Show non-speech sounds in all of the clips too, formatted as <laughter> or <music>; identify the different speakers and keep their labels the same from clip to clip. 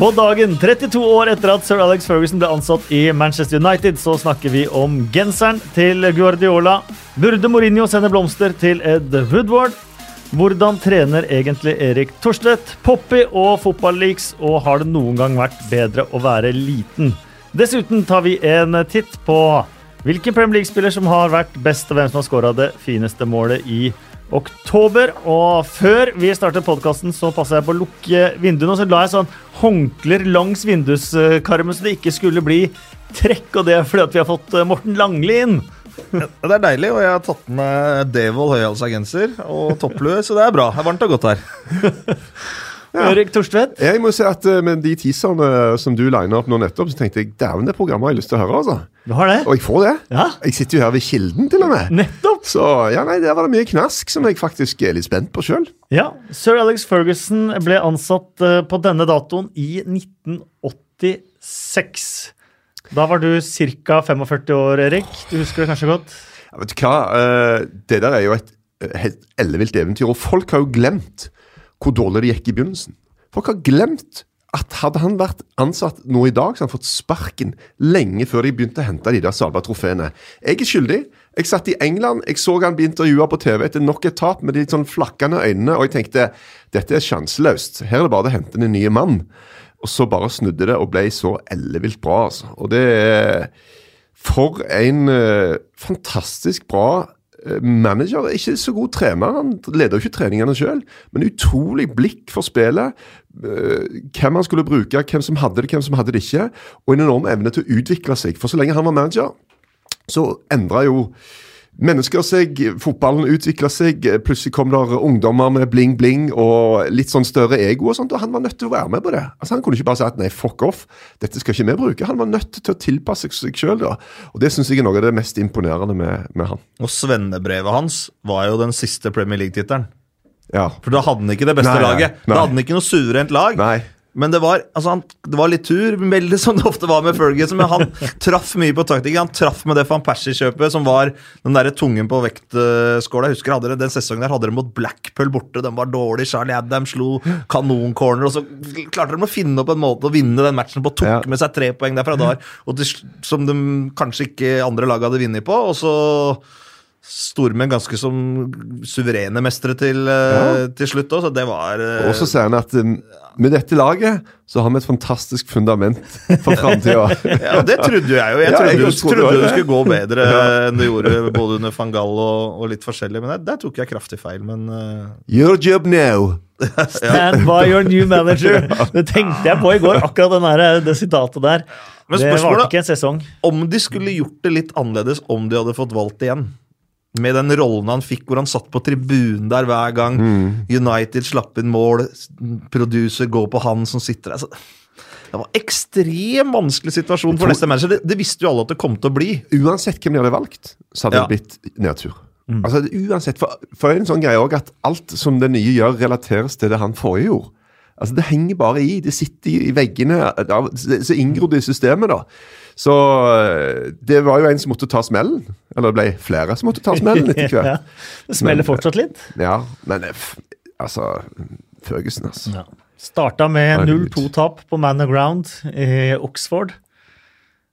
Speaker 1: På dagen 32 år etter at sir Alex Ferguson ble ansatt i Manchester United, så snakker vi om genseren til Guardiola. Burde Mourinho sende blomster til Ed Woodward? Hvordan trener egentlig Erik Torstvedt? Poppy og fotballeaks, og har det noen gang vært bedre å være liten? Dessuten tar vi en titt på hvilken Premier League-spiller som har vært best, og hvem som har skåra det fineste målet i oktober. Og før vi starter podkasten, så passa jeg på å lukke vinduene, og så la jeg sånn håndklær langs vinduskarmen så det ikke skulle bli trekk, og det er fordi at vi har fått Morten Langli inn.
Speaker 2: Ja, det er deilig, og jeg har tatt med Devold høyhalsa genser og topplue, så det er bra. Det er varmt og godt her. <laughs>
Speaker 1: Ja. Erik Torstvedt?
Speaker 3: Jeg må si at uh, Med de teaserne som du lina opp nå nettopp, så tenkte jeg dæven, det programmet har jeg lyst til å høre. altså.
Speaker 1: Du har det?
Speaker 3: Og jeg får det.
Speaker 1: Ja.
Speaker 3: Jeg sitter jo her ved Kilden, til og med.
Speaker 1: Nettopp!
Speaker 3: Så ja, nei, der var det mye knask som jeg faktisk er litt spent på sjøl.
Speaker 1: Ja, Sir Alex Ferguson ble ansatt uh, på denne datoen i 1986. Da var du ca. 45 år, Erik. Du husker det kanskje godt?
Speaker 3: Ja, vet du hva? Uh, det der er jo et helt ellevilt eventyr. Og folk har jo glemt hvor dårlig det gikk i begynnelsen. Folk har glemt at hadde han vært ansatt nå i dag, så hadde han fått sparken lenge før de begynte å hente de der Salva-trofeene. Jeg er skyldig. Jeg satt i England, jeg så han bli intervjua på TV etter nok et tap med de sånn flakkende øynene, og jeg tenkte dette er sjanseløst. Her er det bare å hente en ny mann. Og så bare snudde det og ble så ellevilt bra, altså. Og det er For en uh, fantastisk bra manager. Ikke så god trener, han leder jo ikke treningene sjøl, men utrolig blikk for spillet. Hvem han skulle bruke, hvem som hadde det, hvem som hadde det ikke. Og en enorm evne til å utvikle seg. For så lenge han var manager, så endra jo mennesker seg, fotballen utvikla seg. Plutselig kom der ungdommer med bling-bling og litt sånn større ego, og sånt, og han var nødt til å være med på det. Altså Han kunne ikke bare si at nei, fuck off, dette skal ikke vi bruke. Han var nødt til å tilpasse seg sjøl, og det syns jeg er noe av det mest imponerende med, med han.
Speaker 2: Og svennebrevet hans var jo den siste Premier League-tittelen.
Speaker 3: Ja.
Speaker 2: For da hadde han ikke det beste
Speaker 3: nei,
Speaker 2: laget.
Speaker 3: nei.
Speaker 2: Da hadde han ikke noe suverent lag.
Speaker 3: Nei.
Speaker 2: Men det var, altså han, det var litt tur, veldig som det ofte var med Ferguson. Men han <laughs> traff mye på taktikken. Han traff med det van Persie-kjøpet, som var den der tungen på vektskåla. Jeg husker hadde det, Den sesongen der hadde de mot Blackpool borte. Den var dårlig. Charlie Adam slo kanoncorner. Og så klarte de å finne opp en måte å vinne den matchen på. Tok
Speaker 3: Ja.
Speaker 2: med seg tre poeng derfra der, <laughs> og til, som de kanskje ikke andre lag hadde vunnet på. Og så Stormenn ganske som suverene mestere til, ja. til slutt òg, så det var eh,
Speaker 3: Og så sier han at um, med dette laget så har vi et fantastisk fundament for framtida. <laughs>
Speaker 2: Ja, det trodde jo jeg jo. Jeg
Speaker 3: Ja,
Speaker 2: trodde,
Speaker 3: jeg trodde
Speaker 2: trodde
Speaker 3: det.
Speaker 2: det skulle gå bedre <laughs> enn det gjorde både under van Gaal og, og litt forskjellig. Men der, der tok jeg kraftig feil. Men eh,
Speaker 3: Your job now. <laughs>
Speaker 1: Stand by your new manager. Det tenkte jeg på i går, akkurat den der, det sitatet der.
Speaker 2: Men
Speaker 1: Det
Speaker 2: var
Speaker 1: varte ikke en sesong.
Speaker 2: om de skulle gjort det litt annerledes om de hadde fått valgt igjen med den rollen han fikk, hvor han satt på tribunen der hver gang United slapp inn mål, producer går på han som sitter der. Så det var en ekstremt vanskelig situasjon for neste manager. Det, det visste jo alle at det kom til å bli.
Speaker 3: Uansett hvem de hadde valgt, så hadde
Speaker 2: Ja.
Speaker 3: det blitt nedtur. Altså uansett, For, for det er en sånn greie også at alt som det nye gjør, relateres til det han forrige gjorde. Altså Det henger bare i. Det sitter i, veggene. Så inngrodd i systemet, da. Så eh, det var jo en som måtte ta smellen. Eller det ble flere som måtte ta smellen etter <laughs>
Speaker 1: Ja,
Speaker 3: hvert.
Speaker 1: det smeller fortsatt litt.
Speaker 3: Ja, men eh, altså Ferguson, altså.
Speaker 1: Ja. Starta med 0-2-tap på Man of Ground i Oxford.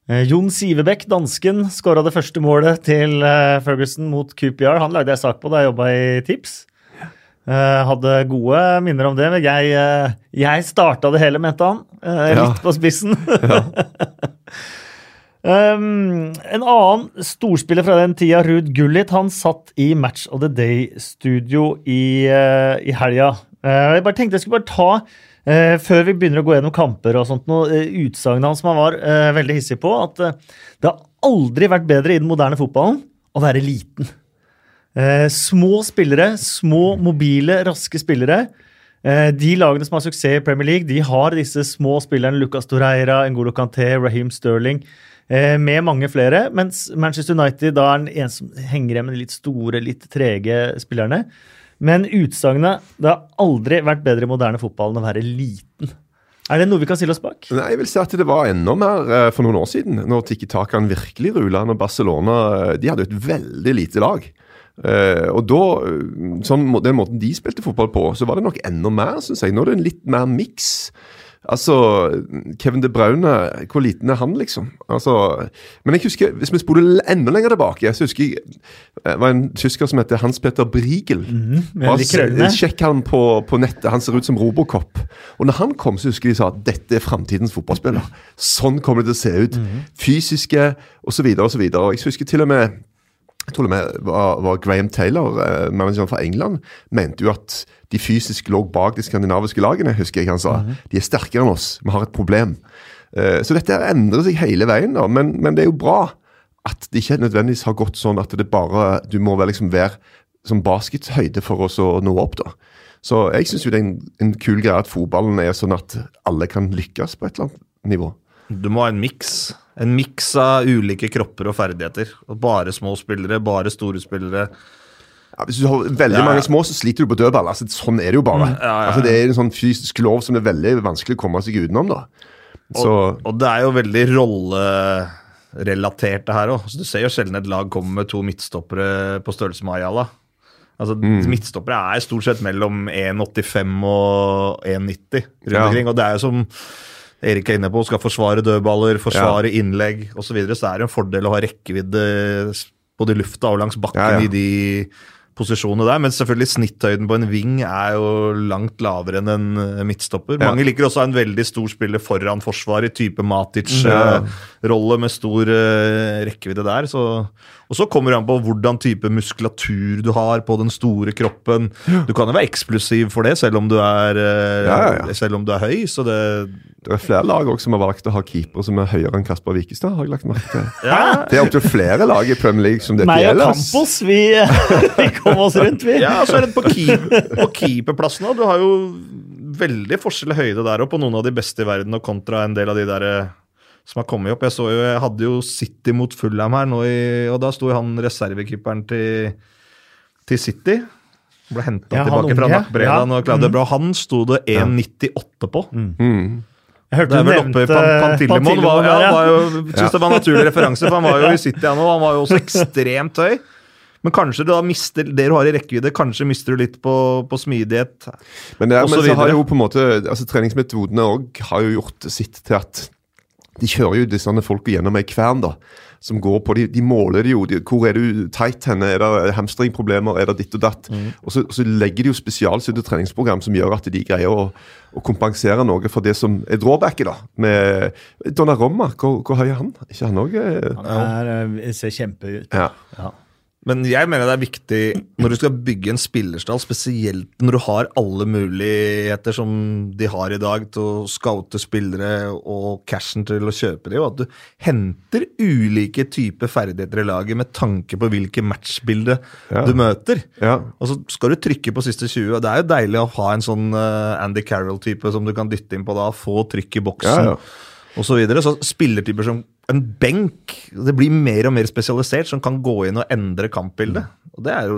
Speaker 1: Eh, Jon Sivebekk, dansken, skåra det første målet til eh, Ferguson mot QPR. Han lagde jeg sak på da jeg jobba i Tips. Eh, hadde gode minner om det. Men jeg, jeg starta det hele, mente han. Eh,
Speaker 3: Ja.
Speaker 1: Litt på spissen. <laughs> <laughs> Um, en annen storspiller fra den tida, Ruud Gullit, han satt i Match of the Day-studio i, uh, i helga. Uh, jeg bare tenkte jeg skulle bare ta, uh, før vi begynner å gå gjennom kamper og sånt, noe uh, utsagn hans som han var veldig hissig på, at det har aldri vært bedre i den moderne fotballen å være liten. Eh, små spillere, små, mobile, raske spillere. Eh, de lagene som har suksess i Premier League, de har disse små spillerne. Lucas Torreira, Ngolo Canté, Raheem Sterling. Eh, med mange flere. Mens Manchester United da er den en som henger igjen med de litt store, litt trege spillerne. Men utsagnet 'det har aldri vært bedre i moderne fotball enn å være liten'. Er det noe vi kan stille oss bak?
Speaker 3: Nei, jeg vil si at det var enda mer eh, for noen år siden, når Tiki Takan virkelig rula. Når Barcelona eh, de hadde et veldig lite lag. Og da, sånn, Den måten de spilte fotball på, så var det nok enda mer, syns jeg. Nå er det en litt mer miks. Altså, Kevin De Braune, hvor liten er han, liksom? Altså, men jeg husker, hvis vi spoler enda lenger tilbake, så husker jeg det var en tysker som heter Hans-Peter Briegel.
Speaker 1: Mm,
Speaker 3: altså, Sjekk han på, på nettet, han ser ut som Robocop. Og når han kom, så husker de sa at dette er framtidens fotballspiller. Sånn kommer det til å se ut. Fysiske, osv., osv. Jeg husker til og med jeg tror det med var, var Graham Taylor, eh, manageren fra England, mente jo at de fysisk lå bak de skandinaviske lagene. husker jeg han sa. De er sterkere enn oss, vi har et problem. Eh, så dette endrer seg hele veien, da. Men, men det er jo bra at det ikke nødvendigvis har gått sånn at det bare Du må vel liksom være som baskethøyde for oss å nå opp, da. Så jeg syns det er en, en kul greie at fotballen er sånn at alle kan lykkes på et eller annet nivå.
Speaker 2: Du må ha en miks. En miks av ulike kropper og ferdigheter. Bare små spillere, bare store spillere.
Speaker 3: Ja, hvis du har veldig
Speaker 2: Ja, ja.
Speaker 3: mange små, så sliter du på dødball. Altså, sånn er det jo bare.
Speaker 2: ja.
Speaker 3: Altså, det er en sånn fysisk lov som det er veldig vanskelig å komme seg utenom. da. Så,
Speaker 2: Og, og det er jo veldig rollerelatert, det her òg. Du ser jo sjelden et lag komme med to midtstoppere på størrelse med Ayala. Altså, Midtstoppere er stort sett mellom 1,85 og 1,90 rundt omkring. Og det er jo som Erik er inne på, skal forsvare dødballer, forsvare innlegg osv. Så, videre, så er det en fordel å ha rekkevidde både i lufta og langs bakken
Speaker 3: Ja, ja.
Speaker 2: i de posisjonene der. Men selvfølgelig snitthøyden på en wing er jo langt lavere enn en midtstopper. midtstopper.
Speaker 3: Ja.
Speaker 2: Mange liker også en veldig stor spiller foran forsvaret, type
Speaker 3: Ja.
Speaker 2: Matic-rolle med stor eh, rekkevidde der. Så, og så kommer det an på hvordan type muskulatur du har på den store kroppen. Du kan jo være eksplosiv for det, selv om du er, eh,
Speaker 3: Ja, ja, ja.
Speaker 2: Selv om du er høy. Så det
Speaker 3: det er flere lag også som har valgt å ha keeper som er høyere enn Kasper Wikestad. har jeg lagt merke til.
Speaker 2: ja,
Speaker 3: Det er opptil flere lag i Premier League som dette
Speaker 1: Meg og. Campos, vi, <laughs> vi kom oss rundt, vi.
Speaker 2: Ja, så er det på, keep, på keeperplassen òg. Du har jo veldig forskjell i høyde der og på noen av de beste i verden, og kontra en del av de der eh, som har kommet opp. Jeg så jo, jeg hadde jo City mot Fulham her nå, i, og da sto jo han reservekeeperen til, til City. Ble henta
Speaker 1: Ja,
Speaker 2: tilbake fra
Speaker 1: unge.
Speaker 2: nakkbredaen
Speaker 1: Ja.
Speaker 2: og Claudio Bra. Han sto det 1,98 på.
Speaker 3: Mm.
Speaker 1: Jeg hørte
Speaker 2: Det er vel oppe
Speaker 1: nevnte
Speaker 2: Pan Pantillimon. Var, ja,
Speaker 1: ja.
Speaker 2: var jo, synes det var en naturlig referanse, for han var jo i <laughs> City han òg. Han var jo også ekstremt høy. Men kanskje du da mister det du har i rekkevidde, kanskje mister du litt på, på smidighet.
Speaker 3: Men, det er,
Speaker 2: så
Speaker 3: men så har jo på en måte, altså treningsmetodene òg har jo gjort sitt til at de kjører jo disse folka gjennom ei kvern, da. Som går på, de, de måler det jo. De, hvor er du tight henne? Er det hamstringproblemer? Er det ditt og datt? Og så, så legger de jo spesialsydde treningsprogram som gjør at de greier å, å kompensere noe for det som er drawbacket, da. Med Donnarumma, hvor, hvor høy er han? ikke han òg?
Speaker 1: Han er, eh, ser kjempe ut.
Speaker 3: Ja.
Speaker 1: Ja.
Speaker 2: Men jeg mener det er viktig når du skal bygge en spillerstall, spesielt når du har alle muligheter som de har i dag til å scoute spillere og cashen til å kjøpe dem, at du henter ulike typer ferdigheter i laget med tanke på hvilke matchbilde
Speaker 3: Ja.
Speaker 2: du møter.
Speaker 3: ja.
Speaker 2: Og så skal du trykke på siste 20, og det er jo deilig å ha en sånn eh, Andy Carroll-type som du kan dytte inn på da, få trykk i boksen
Speaker 3: Ja, ja.
Speaker 2: og så videre. Så spillertyper som en benk, det blir mer og mer spesialisert, som kan gå inn og endre kampbildet. Og det er jo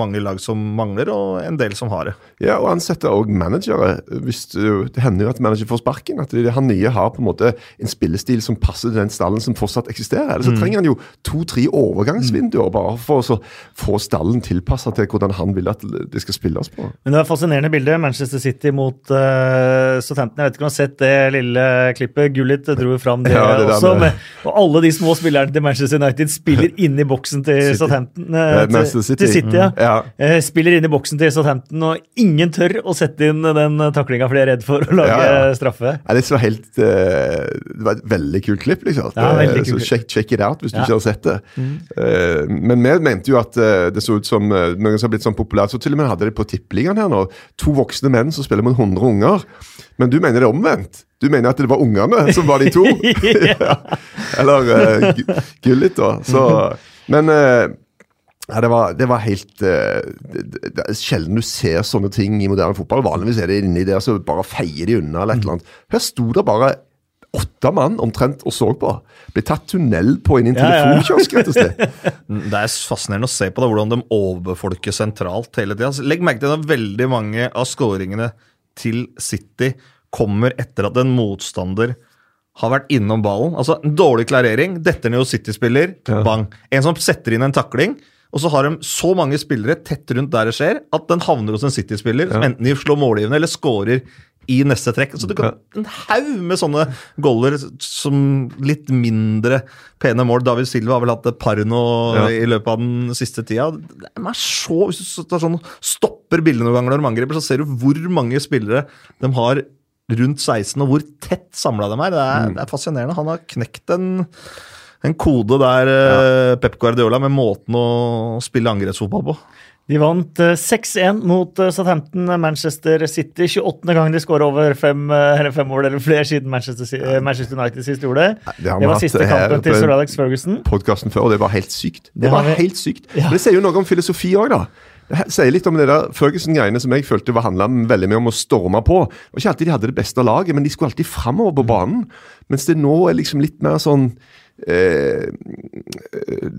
Speaker 2: mange lag som mangler, og en del som har det.
Speaker 3: Ja, og ansette òg managere. Hvis du, det hender jo at manager får sparken. At det, han nye har på en måte en spillestil som passer til den stallen som fortsatt eksisterer. Eller så trenger han jo to-tre overgangsvinduer bare for å få stallen tilpassa til hvordan han vil at det skal spilles på.
Speaker 1: Men det var et fascinerende bilde. Manchester City mot uh, Southampton. Jeg vet ikke om du har sett det lille klippet. Gullit dro jo fram det,
Speaker 3: Ja, det
Speaker 1: også.
Speaker 3: med-
Speaker 1: Med, og alle de små spillerne til Manchester United spiller inn i boksen til
Speaker 3: City.
Speaker 1: Southampton.
Speaker 3: Eh,
Speaker 1: eh, til,
Speaker 3: City.
Speaker 1: til City, ja.
Speaker 3: Mm. Ja.
Speaker 1: Eh, spiller inn i boksen til Southampton, og ingen tør å sette inn den taklinga for de er redd for å lage
Speaker 3: Ja, ja.
Speaker 1: straffe.
Speaker 3: Ja, det var helt eh, Det var et veldig kult klipp, liksom.
Speaker 1: Ja,
Speaker 3: Eh, så check, check it out hvis du ikke har sett det. Eh, men vi mente jo at det så ut som noen som har blitt sånn populært. Så til og med hadde de på tippeligaen her nå. To voksne menn som spiller mot 100 unger. Men du mener det er omvendt? Du mener at det var ungene som var de to? <laughs> ja. Eller uh, Gullit, da. Så, men uh, ja, det var, det var helt uh, det, det, er Sjelden du ser sånne ting i moderne fotball. Vanligvis er det inni der, så bare feier de unna. eller et eller annet. Her sto det bare åtte mann omtrent og så på. Ble tatt tunnel på inn i en telefonkiosk, rett og slett.
Speaker 2: Det er fascinerende å se på da, hvordan de overbefolker sentralt hele tida. Legg merke til at veldig mange av skåringene til City kommer etter at en motstander har vært innom ballen. Altså en dårlig klarering, detter ned hos City-spiller, bang. En som setter inn en takling. Og så har de så mange spillere tett rundt der det skjer, at den havner hos en City-spiller som enten slår målgivende eller scorer i neste trekk. Så du kan En haug med sånne goller som litt mindre pene mål. David Silva har vel hatt et par nå
Speaker 3: Ja.
Speaker 2: i løpet av den siste tida. Det er så, Hvis du tar sånn, stopper bildet noen ganger når de angriper, så ser du hvor mange spillere de har rundt 16, og hvor tett samla de er. Det er, det er fascinerende. Han har knekt en en kode der ja. Pep Guardiola med måten å spille angrepsfotball på.
Speaker 1: De vant eh, 6-1 mot eh, Southampton. Manchester City 28. gang de skåra over fem, eh, eller fem mål eller flere siden Manchester, eh, Manchester United sist gjorde det.
Speaker 3: det
Speaker 1: Det var siste kampen til sir Alex Ferguson.
Speaker 3: podkasten før, og det var helt sykt. Det,
Speaker 1: Det
Speaker 3: var
Speaker 1: vi-
Speaker 3: helt sykt.
Speaker 1: Ja.
Speaker 3: Men det sier jo noe om filosofi òg, da. Det sier litt om det der Ferguson-greiene som jeg følte var handla veldig mye om å storme på. Det var ikke alltid de hadde det beste laget, men de skulle alltid framover på banen. Mens det nå er liksom litt mer sånn eh,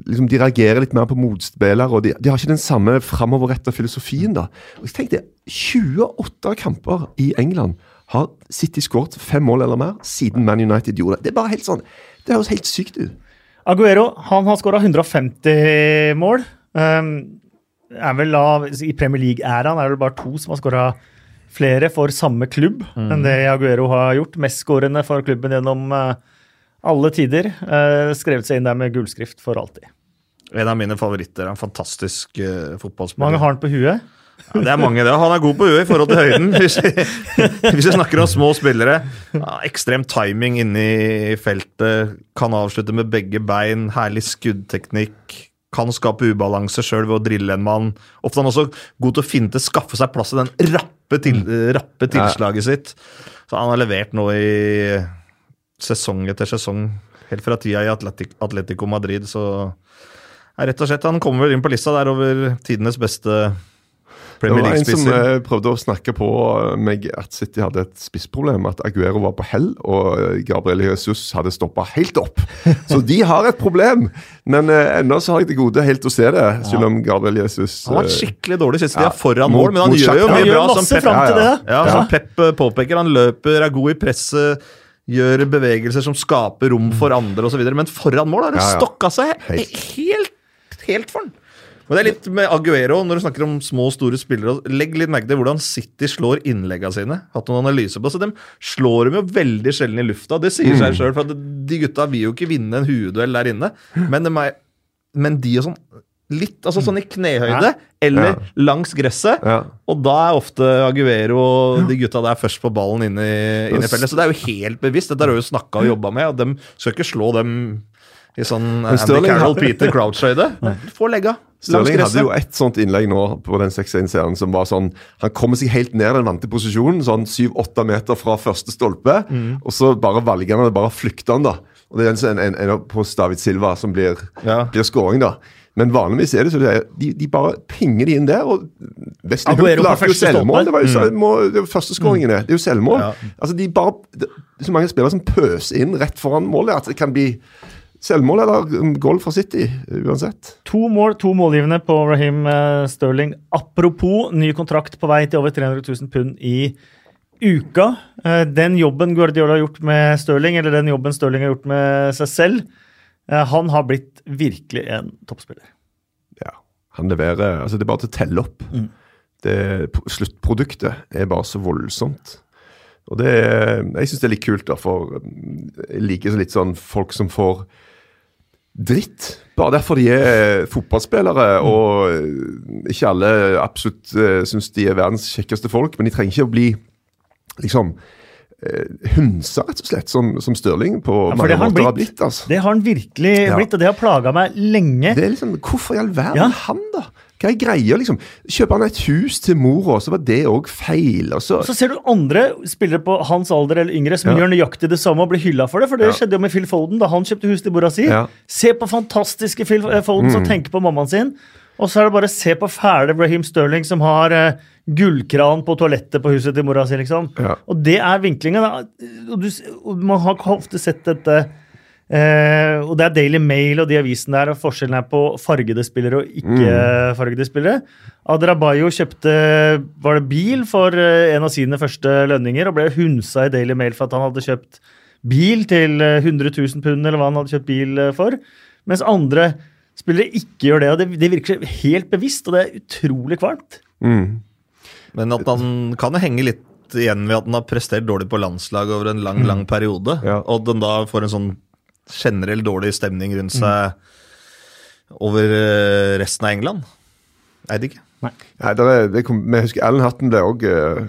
Speaker 3: liksom De reagerer litt mer på motspillere, og de, de har ikke den samme framoverretta filosofien. da. Og jeg tenkte, 28 kamper i England har City skåret fem mål eller mer siden Man United gjorde det. Det er bare helt sånn, det høres helt sykt ut.
Speaker 1: Aguero han har skåra 150 mål. Um, er vel av, I Premier League-æraen er det bare to som har skåra flere for samme klubb enn det Aguero har gjort. Mestskårende for klubben gjennom eh, alle tider. Eh, skrevet seg inn der med gullskrift for alltid.
Speaker 2: En av mine favoritter. En fantastisk uh, fotballspiller.
Speaker 1: Mange har han på huet.
Speaker 2: Ja, det er mange, det. Han er god på huet i forhold til høyden. Hvis vi, <laughs> hvis vi snakker om små spillere. Ja, ekstrem timing inne i feltet. Kan avslutte med begge bein. Herlig skuddteknikk. Kan skape ubalanse sjøl ved å drille en mann. Ofte er han også god til å finte, skaffe seg plass i den rappe, til, rappe tilslaget sitt. Så han har levert nå i sesong etter sesong. Helt fra tida i Atletic, Atletico Madrid, så er rett og slett Han kommer vel inn på lista der over tidenes beste
Speaker 3: Det
Speaker 2: Premier
Speaker 3: var en som
Speaker 2: League-spisser.
Speaker 3: eh, prøvde å snakke på meg at City hadde et spissproblem. At Aguero var på hell, og Gabriel Jesus hadde stoppa helt opp. <laughs> Så de har et problem! Men eh, ennå så har jeg det gode helt å se det, selv om Gabriel Jesus
Speaker 2: Han har vært
Speaker 3: eh,
Speaker 2: skikkelig dårlig sist de
Speaker 3: ja,
Speaker 2: er foran mål, men han gjør jo mye bra. Som Pep,
Speaker 3: ja,
Speaker 1: det.
Speaker 2: ja, som Pep eh, påpeker. Han løper, er god i presset, gjør bevegelser som skaper rom for andre osv. Men foran mål har det
Speaker 3: Ja, ja.
Speaker 2: stokka seg
Speaker 3: Helt.
Speaker 2: helt, for han. Og det er litt med Aguero, når du snakker om små og store spillere. Legg litt merke til hvordan City slår innleggene sine. Hatt noen analyser på, så De slår dem jo veldig sjelden i lufta. Det sier
Speaker 3: Mm.
Speaker 2: seg sjøl, for de gutta vil jo ikke vinne en hueduell der inne. Men, de er, men de er sånn litt altså sånn i knehøyde, eller
Speaker 3: Ja.
Speaker 2: langs gresset.
Speaker 3: ja.
Speaker 2: Og da er ofte Aguero og de gutta der først på ballen inne i, inne i feltet. Så det er jo helt bevisst. Dette har du jo snakka og jobba med, og de skal ikke slå dem i sånn Andy Carroll, Peter Crouch-høyde. Få legga.
Speaker 3: Stirling hadde jo et sånt innlegg nå på den 6-1-serien som var sånn Han kommer seg helt ned i den vante posisjonen, sånn 7-8 meter fra første stolpe,
Speaker 2: Mm.
Speaker 3: og så bare valger han det, bare flykter han, da. Og det er en, en, en på David Silva som blir,
Speaker 2: Ja.
Speaker 3: blir scoring, da. Men vanligvis er det så det er, de, de bare pinger de inn der. og Wesley
Speaker 1: Hook
Speaker 3: lager jo selvmål. Det var jo, selvmål, det var. Det er jo selvmål.
Speaker 2: Ja.
Speaker 3: Altså, de bare, det er så mange spillere som pøser inn rett foran målet at det kan bli selvmål eller golf goal fra City, uansett.
Speaker 1: To mål, to målgivende på Raheem eh, Sterling. Apropos ny kontrakt på vei til over 300 000 pund i uka. Eh, Den jobben Guardiola har gjort med Sterling, eller den jobben Sterling har gjort med seg selv, han har blitt virkelig en toppspiller.
Speaker 3: ja, han leverer altså Det er bare til å telle opp.
Speaker 1: Mm.
Speaker 3: Det, sluttproduktet er bare så voldsomt. Og det Jeg syns det er litt kult, da, for um, jeg liker litt sånn folk som får dritt. Bare derfor de er fotballspillere,
Speaker 1: Mm.
Speaker 3: og uh, ikke alle absolutt uh, syns de er verdens kjekkeste folk, men de trenger ikke å bli liksom hunsa, rett og slett, som, som Stirling på
Speaker 1: Ja,
Speaker 3: mange
Speaker 1: har han
Speaker 3: har
Speaker 1: blitt.
Speaker 3: blitt. altså.
Speaker 1: Det har han virkelig
Speaker 3: Ja.
Speaker 1: blitt, og det har plaga meg lenge.
Speaker 3: Det er liksom, Hvorfor i all verden
Speaker 1: Ja.
Speaker 3: han, da? Hva er greia, liksom? Kjøper han et hus til mora, så var det òg feil. Og så,
Speaker 1: Så ser du andre spillere på hans alder eller yngre som
Speaker 3: Ja.
Speaker 1: gjør nøyaktig det samme og blir hylla for det. For det
Speaker 3: Ja.
Speaker 1: skjedde jo med Phil Foden da han kjøpte hus til mora si.
Speaker 3: Ja.
Speaker 1: Se på fantastiske Phil eh, Foden som tenker på mammaen sin. Og så er det bare å se på fæle Brahim Sterling som har eh, gullkran på toalettet på huset til mora si, liksom.
Speaker 3: Ja.
Speaker 1: Og det er vinklingen. Og, du, og man har ofte sett dette eh, og det er Daily Mail og de avisene der, og forskjellen er på fargede spillere og ikke-fargede spillere. Adrabayo kjøpte var det bil for eh, en av sine første lønninger og ble hunsa i Daily Mail for at han hadde kjøpt bil til eh, 100 000 pund, eller hva han hadde kjøpt bil eh, for. Mens andre spillere ikke gjør det, og det, det virker helt bevisst, og det er utrolig kvalmt.
Speaker 3: mm,
Speaker 2: Men at han kan henge litt igjen ved at han har prestert dårlig på landslag over en lang, lang periode.
Speaker 3: Ja.
Speaker 2: Og at han da får en sånn generell dårlig stemning rundt seg over eh, resten av England. Jeg vet ikke.
Speaker 3: Nei, der er, det kom, jeg husker Alan Hutton ble òg uh,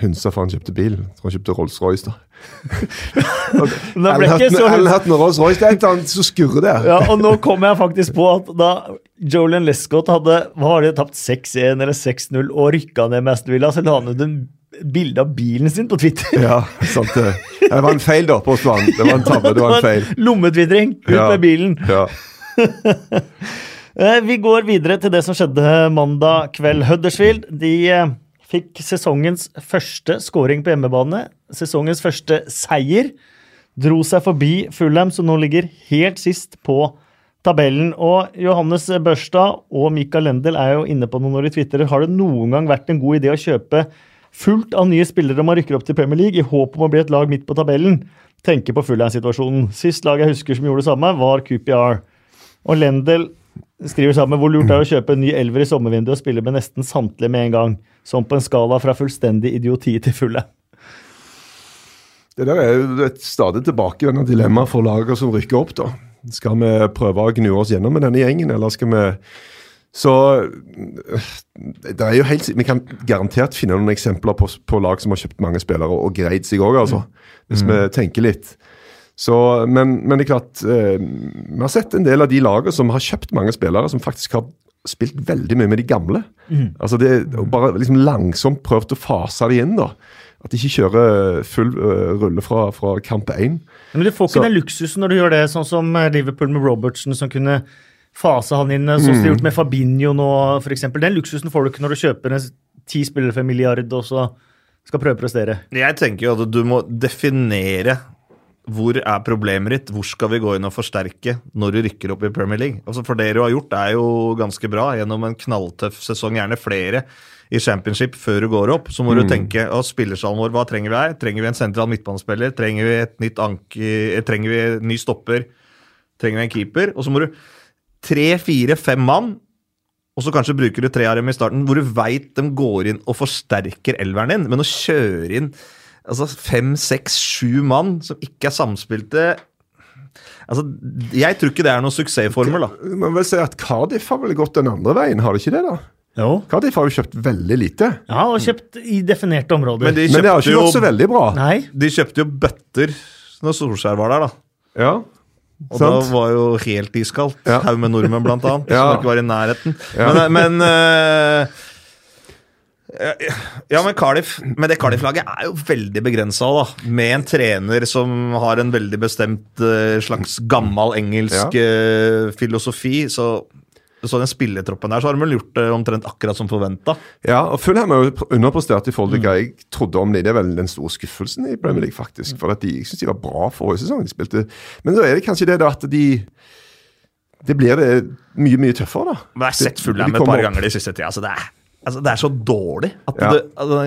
Speaker 3: hunsa for han kjøpte bil. Tror han kjøpte Rolls-Royce. da. <laughs>
Speaker 1: Så
Speaker 3: Hutton og Rolls-Royce, det er et eller annet som skurrer der.
Speaker 1: Ja, og nå kom jeg faktisk på at da Jolien Lescott hadde hva var det, tapt 6-1 eller 6-0 og rykka ned med Aston Villa, så la han ut en bilde av bilen sin på Twitter.
Speaker 3: Ja, sant det. Ja, Det var en feil, da, påstod han. Det var en tabbe, det var en feil.
Speaker 1: Lommetvitring ut
Speaker 3: Ja.
Speaker 1: med bilen.
Speaker 3: Ja. <laughs>
Speaker 1: Eh, Vi går videre til det som skjedde mandag kveld. Huddersfield de eh, fikk sesongens første scoring på hjemmebane. Sesongens første seier. Dro seg forbi Fulham, som nå ligger helt sist på tabellen. Og Johannes Børstad og Mikael Lendel er jo inne på noe når de Twitter. Har det noen gang vært en god idé å kjøpe fullt av nye spillere man rykker opp til Premier League i håp om å bli et lag midt på tabellen? Tenker på Fulham-situasjonen. Sist lag jeg husker som gjorde det samme, var QPR. Og Lendel skriver sammen hvor lurt det er å kjøpe en ny elver i sommervinduet og spille med nesten samtlige med en gang. Som på en skala fra fullstendig idioti til fulle.
Speaker 3: Det der er et stadig tilbakevendende dilemma for lagene som rykker opp. da. Skal vi prøve å gnue oss gjennom med denne gjengen, eller skal vi Så det er jo helt, Vi kan garantert finne noen eksempler på, på lag som har kjøpt mange spillere og greid seg òg, altså. Hvis vi tenker litt. Så, men, men det er klart eh, Vi har sett en del av de lagene som har kjøpt mange spillere, som faktisk har spilt veldig mye med de gamle. Altså det Bare liksom langsomt prøvd å fase de inn. da. At de ikke kjører full uh, rulle fra, fra kamp én.
Speaker 1: Men du får ikke
Speaker 3: Så-
Speaker 1: den luksusen når du gjør det, sånn som eh, Liverpool med Robertson, som kunne fase han inn, sånn som de har gjort med Fabinho nå, f.eks. Den luksusen får du ikke når du kjøper en ti spillere for en milliard og så skal prøve å prestere.
Speaker 2: Jeg tenker jo at du må definere hvor er problemet ditt, hvor skal vi gå inn og forsterke når du rykker opp i Premier League. Altså For det du har gjort, er jo ganske bra gjennom en knalltøff sesong, gjerne flere i championship før du går opp. Så må du tenke å, spillersalen vår, hva trenger vi her? Trenger vi en sentral midtbanespiller? Trenger vi et nytt anker? Trenger vi en ny stopper? Trenger vi en keeper? Og så må du tre, fire, fem mann og så kanskje bruker du tre av dem i starten, hvor du veit de går inn og forsterker elveren din. Men å kjøre inn altså fem, seks, sju mann som ikke er samspilte altså, Jeg tror ikke det er noen suksessformel. da.
Speaker 3: Man vil si at Cardiff har vel gått den andre veien, har de ikke det? da?
Speaker 1: Jo.
Speaker 3: Cardiff har jo kjøpt veldig lite.
Speaker 1: Ja, og kjøpt i definerte områder.
Speaker 2: Men de
Speaker 3: Men det har ikke gått så veldig bra.
Speaker 1: Nei.
Speaker 2: de kjøpte jo bøtter når Solskjær var der, da.
Speaker 3: Ja,
Speaker 2: Og
Speaker 3: sant?
Speaker 2: da var jo helt iskaldt.
Speaker 3: Ja.
Speaker 2: Haug med nordmenn, blant annet. <laughs>
Speaker 3: Ja.
Speaker 2: Som ikke var i nærheten.
Speaker 3: Ja.
Speaker 2: Men, men eh, ja, men Cardiff Men det Cardiff-laget er jo veldig begrensa. Med en trener som har en veldig bestemt eh, slags gammel engelsk ja. filosofi. Så, så den spilletroppen der, så har de vel gjort det omtrent akkurat som forventa.
Speaker 3: Ja, og Fulham har jo pr- underprestert i forhold til hva jeg trodde om dem. Det er vel den store skuffelsen i Premier League, faktisk. For at de, jeg syns de var bra forrige sesong. de spilte. Men så er det kanskje det da at de Det blir det mye, mye tøffere, da.
Speaker 2: Men jeg har sett Fulham et par ganger de siste tida. så det, er, altså det er så dårlig at
Speaker 3: Ja.
Speaker 2: det, altså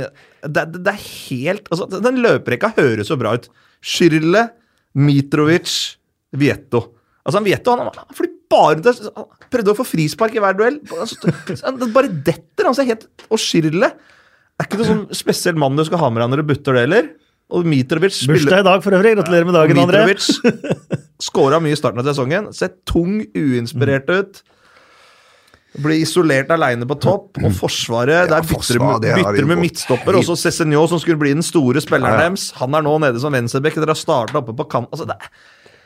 Speaker 2: det, det, er helt altså Den løperekka høres så bra ut. Schürrle, Mitrovic, Vietto. Altså han Vietto han, han flyr bare han prøvde å få frispark i hver duell. Altså, han bare detter. Han ser helt, og Schürrle er ikke noe sånn spesiell mann du skal ha med deg når du butter det, heller. Og Mitrovic
Speaker 1: Bursdag i dag for øvrig. Gratulerer med dagen, André.
Speaker 2: Mitrovic <laughs> skåra mye i starten av sesongen. Ser tung, uinspirert ut. Blir isolert aleine på topp. Og Forsvaret Der bytter
Speaker 3: forsvar,
Speaker 2: med,
Speaker 3: de
Speaker 2: bytter med midtstopper. Også Cézinho, som skulle bli den store spilleren
Speaker 3: Ja, ja.
Speaker 2: deres. Han er nå nede som venstreback. Dere har starta oppe på kant. Altså, det er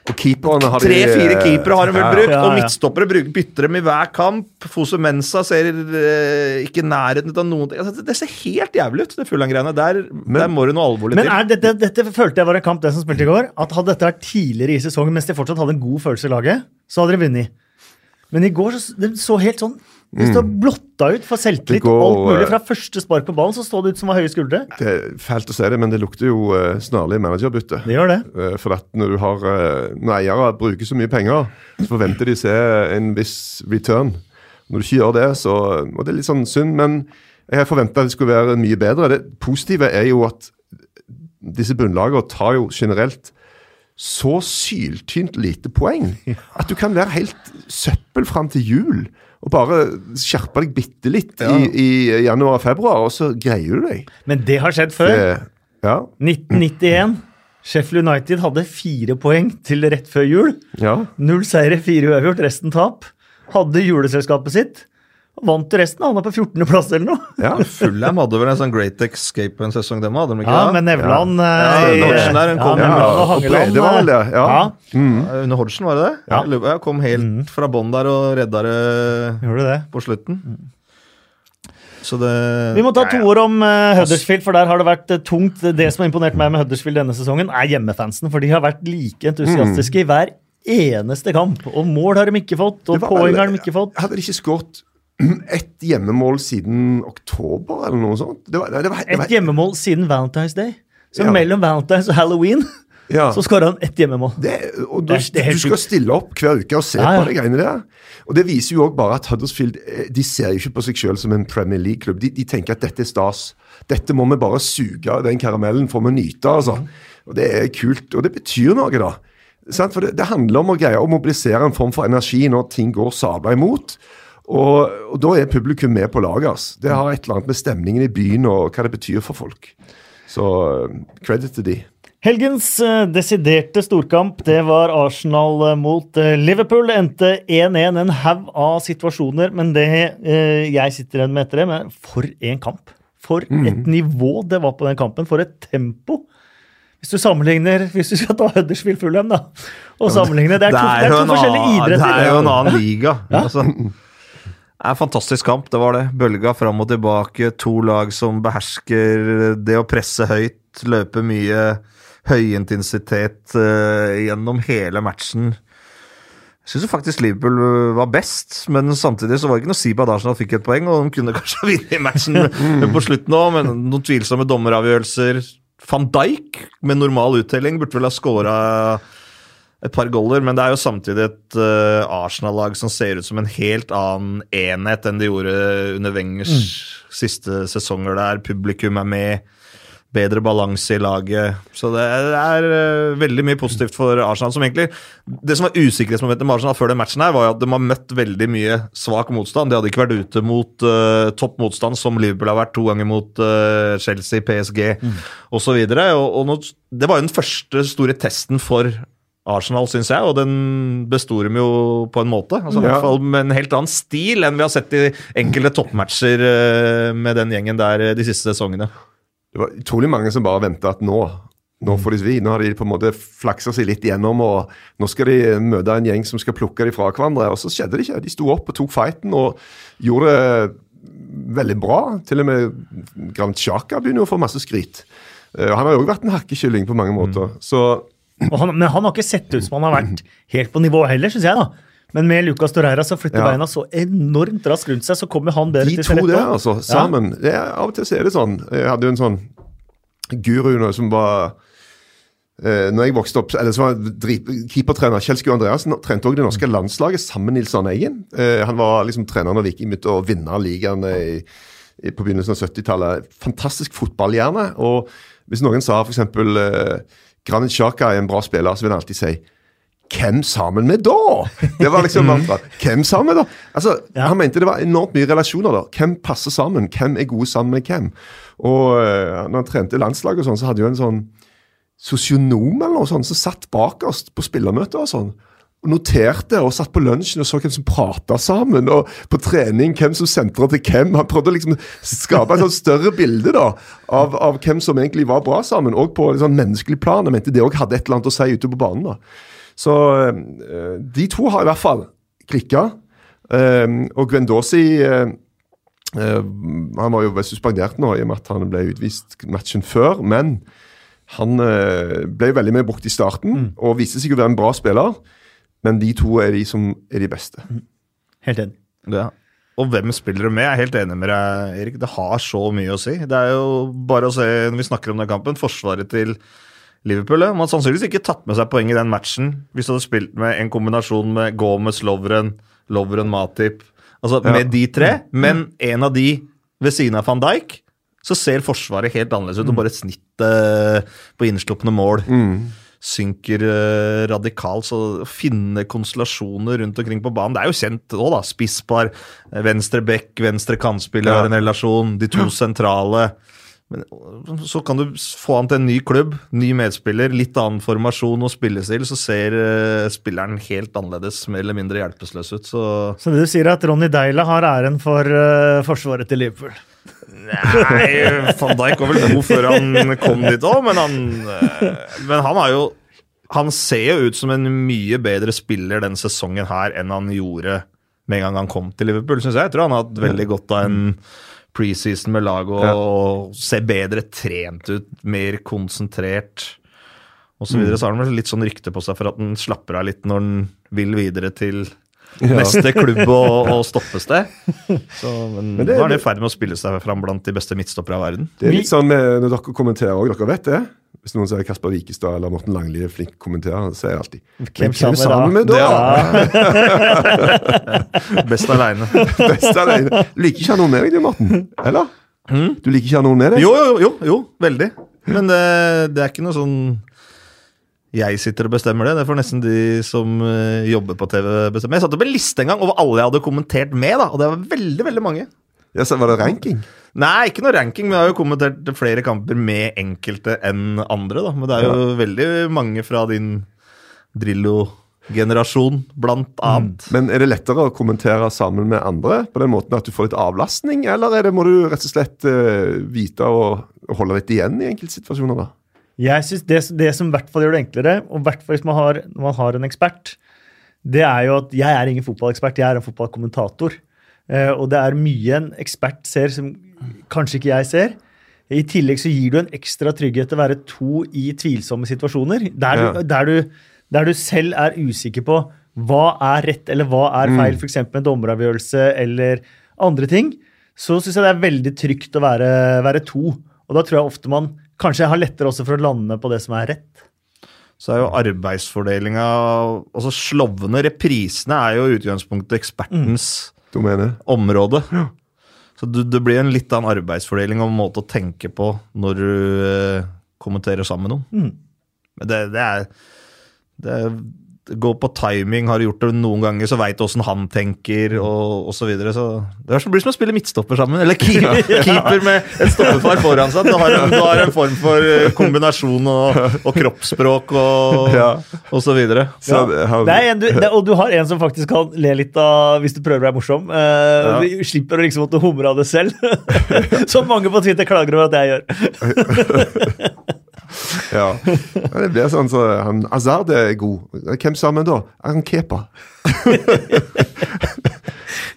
Speaker 2: Tre-fire keepere har de vel
Speaker 3: Ja,
Speaker 2: ja,
Speaker 1: ja,
Speaker 2: og midtstoppere bytter dem i hver kamp. Fosu Mensa ser eh, ikke nærheten av noen ting. Altså, det, det ser helt jævlig ut, det Fulham-greiene. Der, der må du noe alvorlig
Speaker 1: Men
Speaker 2: til.
Speaker 1: er dette, dette følte jeg var en kamp det som spilte i går. At Hadde dette vært tidligere i sesongen, mens de fortsatt hadde en god følelse i laget, så hadde de vunnet. Men i går så, det så helt sånn det står blotta ut for selvtillit.
Speaker 3: og
Speaker 1: alt mulig
Speaker 3: eh,
Speaker 1: Fra første spark på ballen så står det ut som var høye skuldre.
Speaker 3: Det er fælt å si det, men det lukter jo uh, snarlig managerbytte.
Speaker 1: Det gjør det.
Speaker 3: Eh, For at når, du har, når eiere bruker så mye penger, så forventer de å se en viss return. Når du ikke gjør det, så Og det er litt sånn synd, men jeg forventa det skulle være mye bedre. Det positive er jo at disse bunnlagene tar jo generelt så syltynt lite poeng at du kan være helt søppel fram til jul. Og bare skjerpe deg bitte litt i, i januar-februar, og så greier du deg.
Speaker 1: Men det har skjedd før.
Speaker 3: Det, ja,
Speaker 1: 1991. Sheffield United hadde fire poeng til rett før jul.
Speaker 3: ja.
Speaker 1: Null seire, fire uavgjort, resten tap. Hadde juleselskapet sitt. Vant resten. Havna på 14.-plass eller noe.
Speaker 3: ja.
Speaker 2: Fullham hadde vel en sånn Great Escape en sesong, dem hadde de ikke
Speaker 1: Ja, med Nevland
Speaker 2: Ja,
Speaker 1: eh,
Speaker 2: Hodgson der, hun kom-
Speaker 3: Ja,
Speaker 1: og Hangeland.
Speaker 3: Brede var vel det, ja.
Speaker 1: ja.
Speaker 2: Mm. Under Hodgson, var det det?
Speaker 1: Ja.
Speaker 2: Jeg kom helt fra bånn der og redda det på slutten. Så det
Speaker 1: Vi må ta to
Speaker 2: ja.
Speaker 1: ord om uh, Huddersfield, for der har det vært uh, tungt. Det som har imponert meg med Huddersfield denne sesongen, er hjemmefansen. For de har vært like entusiastiske i hver eneste kamp. Og mål har de ikke fått, og
Speaker 3: var
Speaker 1: poeng har de ikke fått.
Speaker 3: Hadde de ikke skåret ett hjemmemål siden oktober, eller noe sånt? Det var, det var, det var,
Speaker 1: Et hjemmemål siden Valentine's Day. Så
Speaker 3: Ja.
Speaker 1: mellom Valentine's og halloween
Speaker 3: ja.
Speaker 1: så skåra han ett hjemmemål.
Speaker 3: Det, og du, du skal stille opp hver uke og se
Speaker 1: Ja, ja.
Speaker 3: på de greiene der. Og Det viser jo også bare at Huddersfield eh, de ser jo ikke på seg selv som en Premier League-klubb. De, de tenker at dette er stas. Dette må vi bare suge av den karamellen, for vi nyte. altså. Og Det er kult, og det betyr noe, da. For det, det handler om å greie å mobilisere en form for energi når ting går sabla imot. Og, og da er publikum med på laget. Altså. Det har et eller annet med stemningen i byen og hva det betyr for folk. Så eh, credit til de.
Speaker 1: Helgens eh, desiderte storkamp det var Arsenal eh, mot Liverpool. Det endte 1-1, en haug av situasjoner. Men det eh, jeg sitter igjen med etter det, men for en kamp! For et nivå det var på den kampen. For et tempo! Hvis du sammenligner, hvis du skal ta Huddersfield Fulham, da, og sammenligne Det er to, det er
Speaker 2: jo
Speaker 1: to forskjellige idretter.
Speaker 2: Det er jo en annen liga. Altså, det er en fantastisk kamp, det var det. Bølga fram og tilbake. To lag som behersker det å presse høyt, løpe mye. Høyintensitet uh, gjennom hele matchen. Jeg syns faktisk Liverpool eh, var best, men samtidig så var det ikke noe å si på at Arsenal fikk et poeng, og de kunne <laughs> kanskje ha vunnet matchen <laughs> på slutten òg, men noen tvilsomme dommeravgjørelser. Van Dijk med normal uttelling burde vel ha scora et par goller, men det er jo samtidig et uh, Arsenal-lag som ser ut som en helt annen enhet enn de gjorde under Wengers siste sesonger der. Publikum er med, bedre balanse i laget. Så det er, det er uh, veldig mye positivt for Arsenal. som egentlig, Det som var usikkerhetsmomentet med Arsenal før den matchen, her, var jo at de har møtt veldig mye svak motstand. De hadde ikke vært ute mot uh, topp motstand, som Liverpool har vært to ganger mot uh, Chelsea, PSG
Speaker 1: Mm.
Speaker 2: osv. Det var jo den første store testen for Arsenal, syns jeg, og den besto dem jo på en måte. Altså, I hvert fall med en helt annen stil enn vi har sett i enkelte toppmatcher eh, med den gjengen der eh, de siste sesongene.
Speaker 3: Det var utrolig mange som bare venta at nå nå får de svi. Nå har de på en måte flaksa seg litt igjennom, og nå skal de møte en gjeng som skal plukke dem fra hverandre. Og så skjedde det ikke. De sto opp og tok fighten og gjorde det veldig bra. Til og med Grand Chaka begynner å få masse skryt. Eh, Han har jo òg vært en hakkekylling på mange måter. Så
Speaker 1: Og han, men han har ikke sett ut som han har vært helt på nivå heller, syns jeg. da. Men med Lucas Torreira som flytter
Speaker 3: Ja.
Speaker 1: beina så enormt raskt rundt seg, så kommer han bedre
Speaker 3: de
Speaker 1: til
Speaker 3: to
Speaker 1: sin rett
Speaker 3: der,
Speaker 1: også.
Speaker 3: altså,
Speaker 1: Ja.
Speaker 3: sammen det er, Av og til er det sånn. Jeg hadde jo en sånn guru nå som var eh, når jeg vokste opp, eller så var keepertrener Kjell Skue Andreassen trente også det norske landslaget sammen med Nils Arne Eggen. Eh, han var liksom treneren når Viking begynte å vinne ligaen i, i, på begynnelsen av 70-tallet. Fantastisk fotballhjerne. Og hvis noen sa f.eks. Eh, Granit Xhaka er en bra spiller, så vil han alltid si hvem sammen med da? Det var liksom mantra. Hvem sammen da? Altså,
Speaker 1: Ja.
Speaker 3: Han mente det var enormt mye relasjoner. da. Hvem passer sammen? Hvem er gode sammen med hvem? Og eh, når han trente landslaget, og sånn, så hadde jo en sånn sosionom eller noe sånt som satt bak oss på spillermøter og sånn. Noterte og satt på lunsjen og så hvem som prata sammen. Og på trening hvem som sentra til hvem. Han prøvde å liksom skape et større bilde da, av, av hvem som egentlig var bra sammen. Og på sånn menneskelig plan. Jeg mente det òg hadde et eller annet å si ute på banen. da. Så eh, de to har i hvert fall klikka. Eh, og Gwendosi eh, Han var jo suspendert nå i og med at han ble utvist matchen før. Men han ble veldig mye brukt i starten og viste seg å være en bra spiller. Men de to er de som er de beste.
Speaker 1: Helt enig.
Speaker 2: Ja. Og hvem spiller du med? Jeg er helt enig med deg, Erik. Det har så mye å si. Det er jo bare å se når vi snakker om den kampen. Forsvaret til Liverpool Man hadde sannsynligvis ikke tatt med seg poeng i den matchen hvis du hadde spilt med en kombinasjon med Gomez, Lovren, Lovren, Matip. Altså
Speaker 3: Ja.
Speaker 2: med de tre, men en av de ved siden av van Dijk, så ser Forsvaret helt annerledes ut. Og bare snittet på innslupne mål. Synker eh, radikalt. Så å finne konstellasjoner rundt omkring på banen Det er jo kjent òg, da. Spisspar, eh, venstre back, venstre kantspiller
Speaker 3: Ja.
Speaker 2: har en relasjon. De to <clears throat> sentrale. Men øh, så kan du få han til en ny klubb, ny medspiller, litt annen formasjon og spillestil, så ser uh, spilleren helt annerledes, mer eller mindre hjelpeløs ut. Så
Speaker 1: Så det du sier er at Ronny Deila har æren for uh, forsvaret til Liverpool?
Speaker 2: Nei, <laughs> van Dijk var vel god før han kom dit òg, men han eh, Men han har jo Han ser jo ut som en mye bedre spiller den sesongen her enn han gjorde med en gang han kom til Liverpool, syns jeg. Jeg tror han har hatt veldig godt av en preseason med laget og,
Speaker 3: Ja.
Speaker 2: og ser bedre trent ut, mer konsentrert osv. Så, videre. så har han vel litt sånn rykte på seg for at han slapper av litt når han vil videre til
Speaker 3: Ja.
Speaker 2: neste klubb og, og stoppested. <laughs> Så, men,
Speaker 3: Men det-
Speaker 2: nå er det i ferd med å spille seg fram blant de beste midtstoppere av verden.
Speaker 3: Det er litt sånn med, når dere kommenterer òg, dere vet det? Hvis noen sier Kasper Wikestad eller Morten Langli er flink kommenterer, så er jeg alltid
Speaker 1: Hvem
Speaker 3: Men
Speaker 1: sammen
Speaker 3: med da? <laughs>
Speaker 2: Best aleine. <laughs>
Speaker 3: Best alene. Du liker ikke han ha noen med deg, du, Morten? Eller? Du liker ikke han ha noen med deg?
Speaker 2: Jo, jo, jo, jo, veldig. Men det, det er ikke noe sånn jeg sitter og bestemmer det. Det får nesten de som eh, jobber på TV bestemme. Jeg satte opp en liste en gang over alle jeg hadde kommentert med, da, og det var veldig veldig mange.
Speaker 3: Ja, så var det ranking?
Speaker 2: Nei, ikke noe ranking, men jeg har jo kommentert flere kamper med enkelte enn andre. da. Men det er jo veldig mange fra din Drillo-generasjon, blant annet.
Speaker 3: Men er det lettere å kommentere sammen med andre på den måten at du får litt avlastning, eller er det, må du rett og slett uh, vite å holde litt igjen i enkeltsituasjoner? da?
Speaker 1: Jeg synes det, det som i hvert fall gjør det enklere, og hvert fall hvis man har, når man har en ekspert, det er jo at jeg er ingen fotballekspert, jeg er en fotballkommentator. Eh, og det er mye en ekspert ser som kanskje ikke jeg ser. I tillegg så gir du en ekstra trygghet til å være to i tvilsomme situasjoner. Der du,
Speaker 3: Ja.
Speaker 1: der du, der du selv er usikker på hva er rett eller hva er feil,
Speaker 3: Mm.
Speaker 1: f.eks. en dommeravgjørelse eller andre ting, så syns jeg det er veldig trygt å være, være to. Og da tror jeg ofte man kanskje jeg har lettere også for å lande på det som er rett.
Speaker 2: Så er jo arbeidsfordelinga Altså Slovne reprisene, er jo i utgangspunktet ekspertens
Speaker 3: mm.
Speaker 2: område. Så du, det blir en litt annen arbeidsfordeling og måte å tenke på når du eh, kommenterer sammen med noen.
Speaker 1: Mm.
Speaker 2: Men det, det er det er- går på timing. Har du gjort det noen ganger, så veit du åssen han tenker, og osv. Så, videre. så det er som- blir som å spille midtstopper sammen. Eller keeper, <laughs> keeper med et stoppefar foran seg. Du har en, du har en form for eh, kombinasjon og, og kroppsspråk og,
Speaker 3: Ja.
Speaker 2: og så videre.
Speaker 3: Så,
Speaker 1: Ja. Det er en, du, det, og du har en som faktisk kan le litt av hvis du prøver å være morsom. Eh, du Slipper å liksom måtte humre av det selv. <laughs> Som mange på Twitter klager over at jeg gjør. <laughs>
Speaker 3: Ja. Det blir sånn så han, Azard er god. Hvem sammen da? Han Kepa?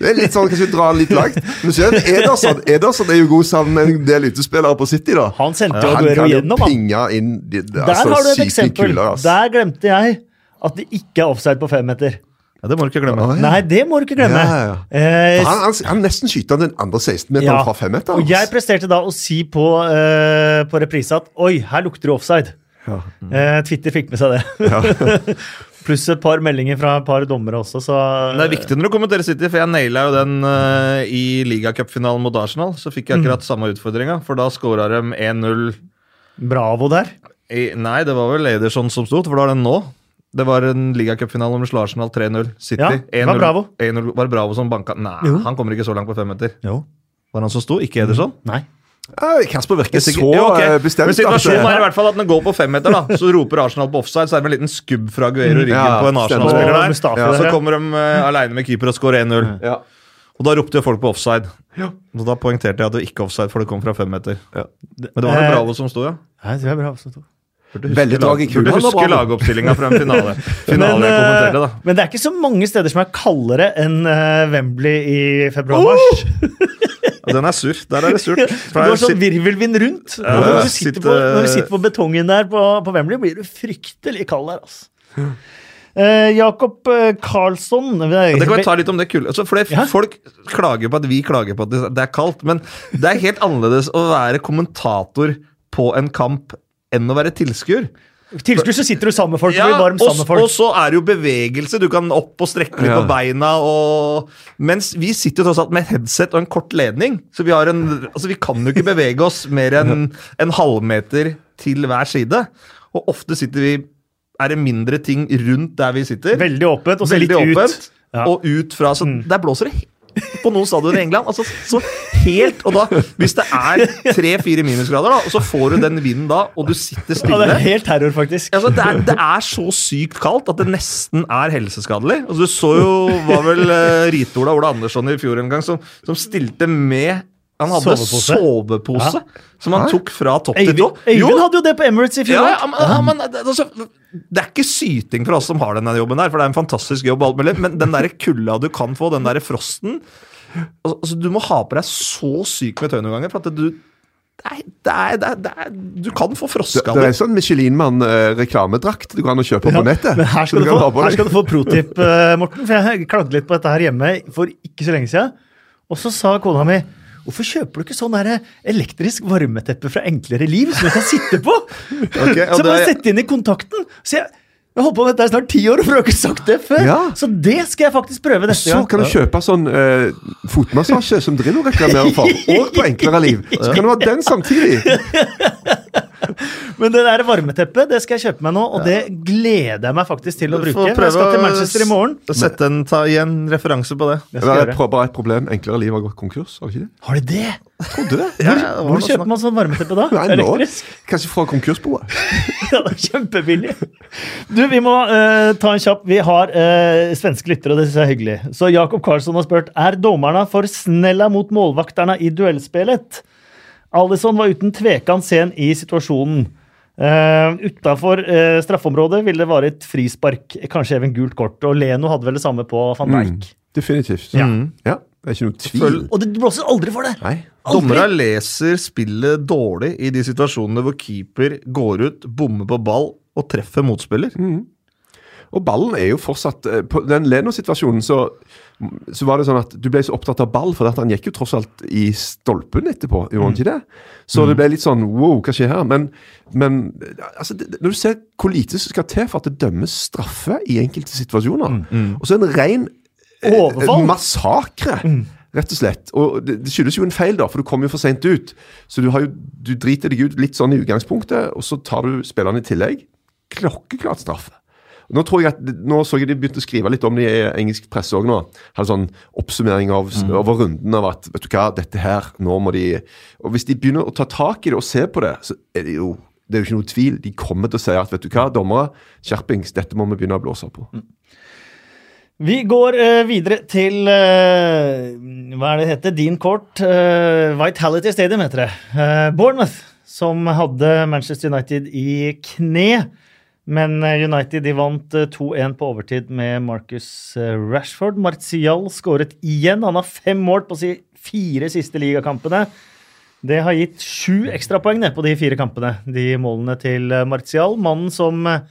Speaker 3: det er litt sånn, kanskje dra litt langt. Men så er Ederson. Ederson er jo god sammen med en del utespillere på City, da.
Speaker 1: Han sendte jo Aguero gjennom, han.
Speaker 3: inn de, de,
Speaker 1: Der
Speaker 3: altså,
Speaker 1: har du et eksempel.
Speaker 3: kuler, altså.
Speaker 1: Der glemte jeg at det ikke er offside på femmeter.
Speaker 2: Ja, det må du ikke glemme.
Speaker 3: Å, ja.
Speaker 1: Nei, det må du ikke glemme.
Speaker 3: Ja, ja,
Speaker 1: Eh,
Speaker 3: Han, han, han nesten skyter den andre 16-meteren
Speaker 1: Ja.
Speaker 3: fra femmeteren.
Speaker 1: Og jeg presterte da å si på, uh, på reprise at oi, her lukter det offside.
Speaker 3: Ja.
Speaker 1: Uh, Twitter fikk med seg det. <laughs> Pluss et par meldinger fra et par dommere også, så
Speaker 2: Det er viktig når du kommenterer City, for jeg naila jo den uh, i ligacupfinalen mot Arsenal. Så fikk jeg akkurat samme utfordringa, for da scora de 1-0
Speaker 1: Bravo der.
Speaker 2: i Nei, det var vel Ederson som sto, for da er den nå. Det var en ligacupfinale om slo Arsenal 3-0. City
Speaker 1: Ja, det var
Speaker 2: 1-0.
Speaker 1: Bravo.
Speaker 2: 1-0. Var det Bravo som banka Nei,
Speaker 1: Jo.
Speaker 2: han kommer ikke så langt på femmeter. Var han så stor? ikke Ederson?
Speaker 1: Nei.
Speaker 3: Ja, Kasper virker så
Speaker 2: Jo, okay.
Speaker 3: eh, bestemt.
Speaker 2: Men situasjonen er i hvert fall at når den går på femmeter, da, så roper Arsenal på offside, så er det med en liten skubb fra Aguero i ryggen
Speaker 3: Ja,
Speaker 2: på en. Arsenal-spiller der.
Speaker 1: Mustafi
Speaker 2: Ja, så kommer de uh, aleine med keeper og scorer 1-0.
Speaker 3: ja.
Speaker 2: Og da ropte jo folk på offside.
Speaker 3: Ja.
Speaker 2: Og da poengterte jeg at det var ikke offside, for det kom fra femmeter.
Speaker 3: Ja.
Speaker 2: Men det var
Speaker 1: Eh,
Speaker 2: jo Bravo som sto, ja.
Speaker 1: Nei, det var Bravo som to.
Speaker 3: Veldig drag i
Speaker 2: lag-
Speaker 3: kula,
Speaker 2: Burde huske lagoppstillinga fra en finale. <laughs> Finale
Speaker 1: Men,
Speaker 2: jeg
Speaker 1: eh,
Speaker 2: kommenterte, da.
Speaker 1: men det er ikke så mange steder som er kaldere enn eh, Wembley i februar-mars.
Speaker 2: Oh! <laughs> Den er sur. Der er det surt. <laughs>
Speaker 1: Du har sånn virvelvind rundt.
Speaker 2: Ja,
Speaker 1: når, du sitter
Speaker 2: sitter-
Speaker 1: på, når du sitter på betongen der på, på Wembley, blir du fryktelig kald der, altså. Eh, Jakob Karlsson
Speaker 2: det kan vi ta litt om det kulde. Altså,
Speaker 1: Ja.
Speaker 2: Folk klager på at vi klager på at det- det er kaldt, men det er helt annerledes å være kommentator på en kamp enn å være tilskuer.
Speaker 1: Tilskuer så sitter du sammen med folk og
Speaker 2: Ja,
Speaker 1: blir varm
Speaker 2: og,
Speaker 1: sammen med
Speaker 2: og
Speaker 1: folk.
Speaker 2: så er det jo bevegelse. Du kan opp og strekke litt
Speaker 3: Ja.
Speaker 2: på beina. Og, mens vi sitter jo tross alt med headset og en kort ledning. Så vi, har en, altså vi kan jo ikke bevege oss mer enn <laughs> en halvmeter til hver side. Og ofte sitter vi er det mindre ting rundt der vi sitter.
Speaker 1: Veldig åpent, og så litt
Speaker 2: Veldig
Speaker 1: ut.
Speaker 2: åpent,
Speaker 1: Ja. Mm.
Speaker 2: og ut fra Så der blåser det på noen stadioner i England. Altså, så helt, og da, Hvis det er tre-fire minusgrader, da, og så får du den vinden da, og du sitter
Speaker 1: Ja,
Speaker 2: stille
Speaker 1: det er helt terror, faktisk.
Speaker 2: Altså, det, er, det er så sykt kaldt at det nesten er helseskadelig. Altså, du så jo var vel uh, Rite-Ola Ola Andersson i fjor en gang som, som stilte med Han hadde
Speaker 1: Sovepose.
Speaker 2: sovepose, som han tok fra topp til tå.
Speaker 1: Øyvind hadde jo det på Emirates i fjor.
Speaker 2: Ja, ja, men, ja, det- altså, det er ikke syting for oss som har denne jobben, der, for det er en fantastisk jobb, alt mulig, men den der kulda du kan få, den der frosten altså, altså, Du må ha på deg så sykt med tøy noen ganger, for at du det er, det er, det er, det er, Du kan få
Speaker 3: Det, det er en sånn Michelin-mann-reklamedrakt du kan kjøpe på nettet.
Speaker 1: Men her skal, du,
Speaker 3: du
Speaker 1: få, her skal du få protip, eh, Morten. For jeg klagde litt på dette her hjemme for ikke så lenge siden. Og så sa kona mi Hvorfor kjøper du ikke sånn elektrisk varmeteppe fra Enklere liv som du kan sitte på? <laughs>
Speaker 2: okay,
Speaker 1: så bare sette inn i kontakten. Så jeg, jeg holdt på med dette i snart ti år og har ikke sagt det før.
Speaker 3: Ja.
Speaker 1: Så det skal jeg faktisk prøve neste
Speaker 3: Så kan du kjøpe sånn eh, fotmassasje som Drillo reklamerer for, <laughs> og på enklere liv. Så kan du ha den samtidig. <laughs> <laughs>
Speaker 1: Men det der varmeteppet det skal jeg kjøpe meg nå, og det gleder jeg meg faktisk til å bruke. Jeg skal til Manchester i morgen.
Speaker 2: Sette en, ta, igjen en referanse på det.
Speaker 1: Det
Speaker 3: er bare et problem. Enklere liv har gått konkurs, har ikke det?
Speaker 1: Har de det?
Speaker 3: Trodde det.
Speaker 2: Ja, det
Speaker 1: Hvor kjøper man sånn varmeteppe da? <laughs>
Speaker 3: Nei, nå. Kanskje fra konkursboet. <laughs>
Speaker 1: Ja, det er kjempebillig. Du, vi må uh, ta en kjapp. Vi har uh, svenske lyttere, og det syns jeg er hyggelig. Så Jakob Karlsson har spurt er dommerne for snella mot målvakterne i duellspillet. Alison var uten tvekan sen i situasjonen. Uh, Utafor uh, straffeområdet ville det vært et frispark, kanskje even gult kort. Og Leno hadde vel det samme på van Dijk.
Speaker 3: Definitivt.
Speaker 1: Ja.
Speaker 3: Ja, det er ikke noe tvil.
Speaker 1: Og det blåser aldri for det!
Speaker 3: Nei.
Speaker 2: Dommere leser spillet dårlig i de situasjonene hvor keeper går ut, bommer på ball og treffer motspiller.
Speaker 3: Og ballen er jo fortsatt eh, På den Leno-situasjonen så, så var det sånn at du ble så opptatt av ball, for han gikk jo tross alt i stolpen etterpå. Gjorde han ikke det? Så det ble litt sånn wow, hva skjer her? Men, men altså, det, når du ser hvor lite som skal til for at det dømmes straffe i enkelte situasjoner, og så en ren eh,
Speaker 1: Overfall.
Speaker 3: massakre. Rett og slett. Og det, det skyldes jo en feil, da, for du kom jo for seint ut. Så du, har jo, du driter deg ut litt sånn i utgangspunktet, og så tar du spillerne i tillegg. Klokkeklart straffe. Nå tror jeg at, nå så jeg de begynte å skrive litt om det i engelsk presse òg nå. Hadde sånn oppsummering av, over runden av at vet du hva, dette her, nå må de Og hvis de begynner å ta tak i det og se på det, så er det jo det er jo ikke noe tvil. De kommer til å si at vet du hva, dommere, skjerpings, dette må vi begynne å blåse på.
Speaker 1: Vi går uh, videre til uh, Hva er det heter? Din Court. Uh, Vitality Stadium heter det. Eh, Bournemouth, som hadde Manchester United i kne. Men eh, United de vant eh, 2-1 på overtid med Marcus eh, Rashford. Martial skåret igjen. Han har fem mål på de fire siste ligakampene. Det har gitt sju ekstrapoeng på de fire kampene, de målene til eh, Martial. Mannen som eh,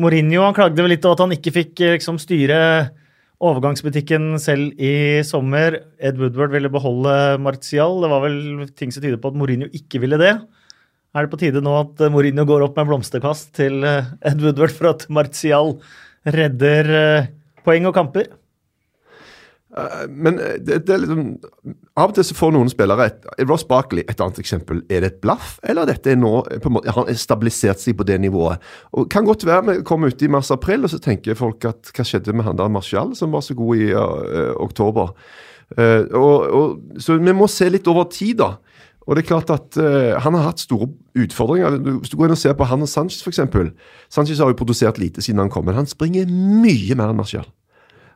Speaker 1: Mourinho han klagde vel litt over at han ikke fikk eh, liksom, styre overgangsbutikken selv i sommer. Ed Woodward ville beholde Martial. Det var vel ting som tyder på at Mourinho ikke ville det. Er det på tide nå at eh, Mourinho går opp med blomsterkast til eh, Ed Woodward for at Martial redder eh, poeng og kamper?
Speaker 3: Men det, det er liksom Av og til så får noen spillere et, Ross Barkley, et annet eksempel. Er det et blaff, eller dette er nå på en måte, har han stabilisert seg på det nivået? Og Kan godt være vi kommer ut i mars-april, og så tenker folk at hva skjedde med han der Martial, som var så god i uh, oktober? Uh, og, og, så vi må se litt over tid, da. Og det er klart at uh, Han har hatt store utfordringer. Hvis du går inn og ser på han og Sanchez, f.eks. Sanchez har jo produsert lite siden han kom, men han springer mye mer enn Marcial.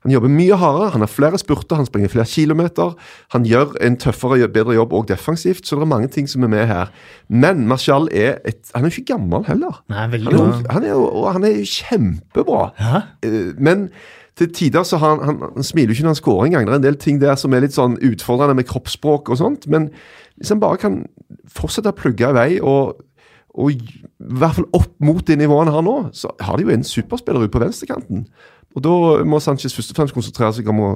Speaker 3: Han jobber mye hardere, han har flere spurter, han springer flere kilometer. Han gjør en tøffere, bedre jobb òg defensivt, så det er mange ting som er med her. Men Marcial er et, han er jo ikke gammel heller.
Speaker 1: Nei, veldig
Speaker 3: Han er, han er han er jo kjempebra.
Speaker 1: Ja.
Speaker 3: Eh, Men til tider så han, han, han smiler jo ikke når han scorer engang. Det er en del ting der som er litt sånn utfordrende med kroppsspråk og sånt. Men hvis han bare kan fortsette å plugge i vei og, og i hvert fall opp mot det nivået han har nå, så har de jo en superspiller ute på venstrekanten. Og da må Sanchez først og fremst konsentrere seg om å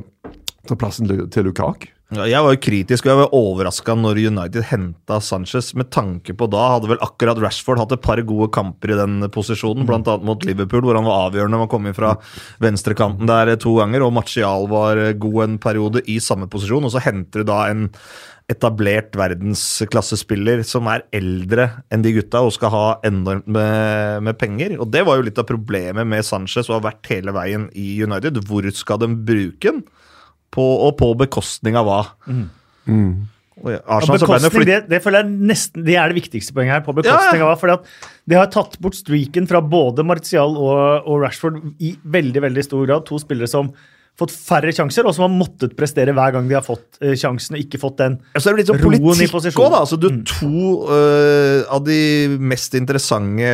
Speaker 3: ta plassen til Lukak.
Speaker 2: Ja, Jeg var jo kritisk og jeg var overraska når United henta Sanchez. Med tanke på da hadde vel akkurat Rashford hatt et par gode kamper i den posisjonen. Blant annet mot Liverpool, hvor han var avgjørende med å komme fra venstrekanten der to ganger. Og Martial var god en periode i samme posisjon. Og så henter du da en etablert verdensklassespiller som er eldre enn de gutta og skal ha enormt med, med penger. Og det var jo litt av problemet med Sanchez og har vært hele veien i United. Hvor skal de bruke den? På, og på bekostning av hva?
Speaker 1: Mm.
Speaker 2: Arsenal det
Speaker 1: bekostning, det, det føler jeg nesten Det er det viktigste poenget her. på bekostning
Speaker 2: Ja, ja.
Speaker 1: av fordi at De har tatt bort streaken fra både Martial og, og Rashford i veldig veldig stor grad. To spillere som fått færre sjanser, og som har måttet prestere hver gang de har fått uh, sjansen og ikke fått den.
Speaker 2: Ja, så er det litt sånn
Speaker 1: Roen i posisjonen.
Speaker 2: Også, da. Altså, du to uh, av de mest interessante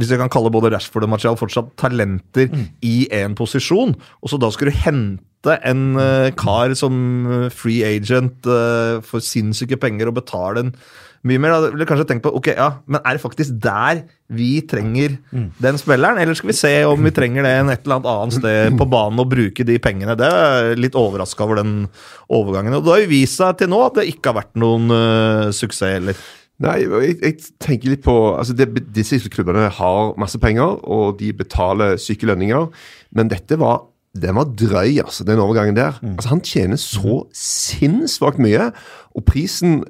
Speaker 2: hvis jeg kan kalle både Rashford og Martial fortsatt talenter i én posisjon, og så da skal du hente en uh, kar som øh, free agent uh, for sinnssyke penger og betale en mye mer. Da ville kanskje tenkt på ok, ja, men er det faktisk der vi trenger den spilleren, eller skal vi se om vi trenger det en et eller annet annet sted på banen og bruke de pengene? Det er litt overraska over den overgangen. Og det har jo vist seg til nå at det ikke har vært noen uh, suksess heller.
Speaker 3: Nei, jeg, jeg tenker litt på altså det, Disse klubbene har masse penger, og de betaler syke lønninger. Men dette var den var drøy, altså, den overgangen der. Altså, Han tjener så sinnssvakt mye, og prisen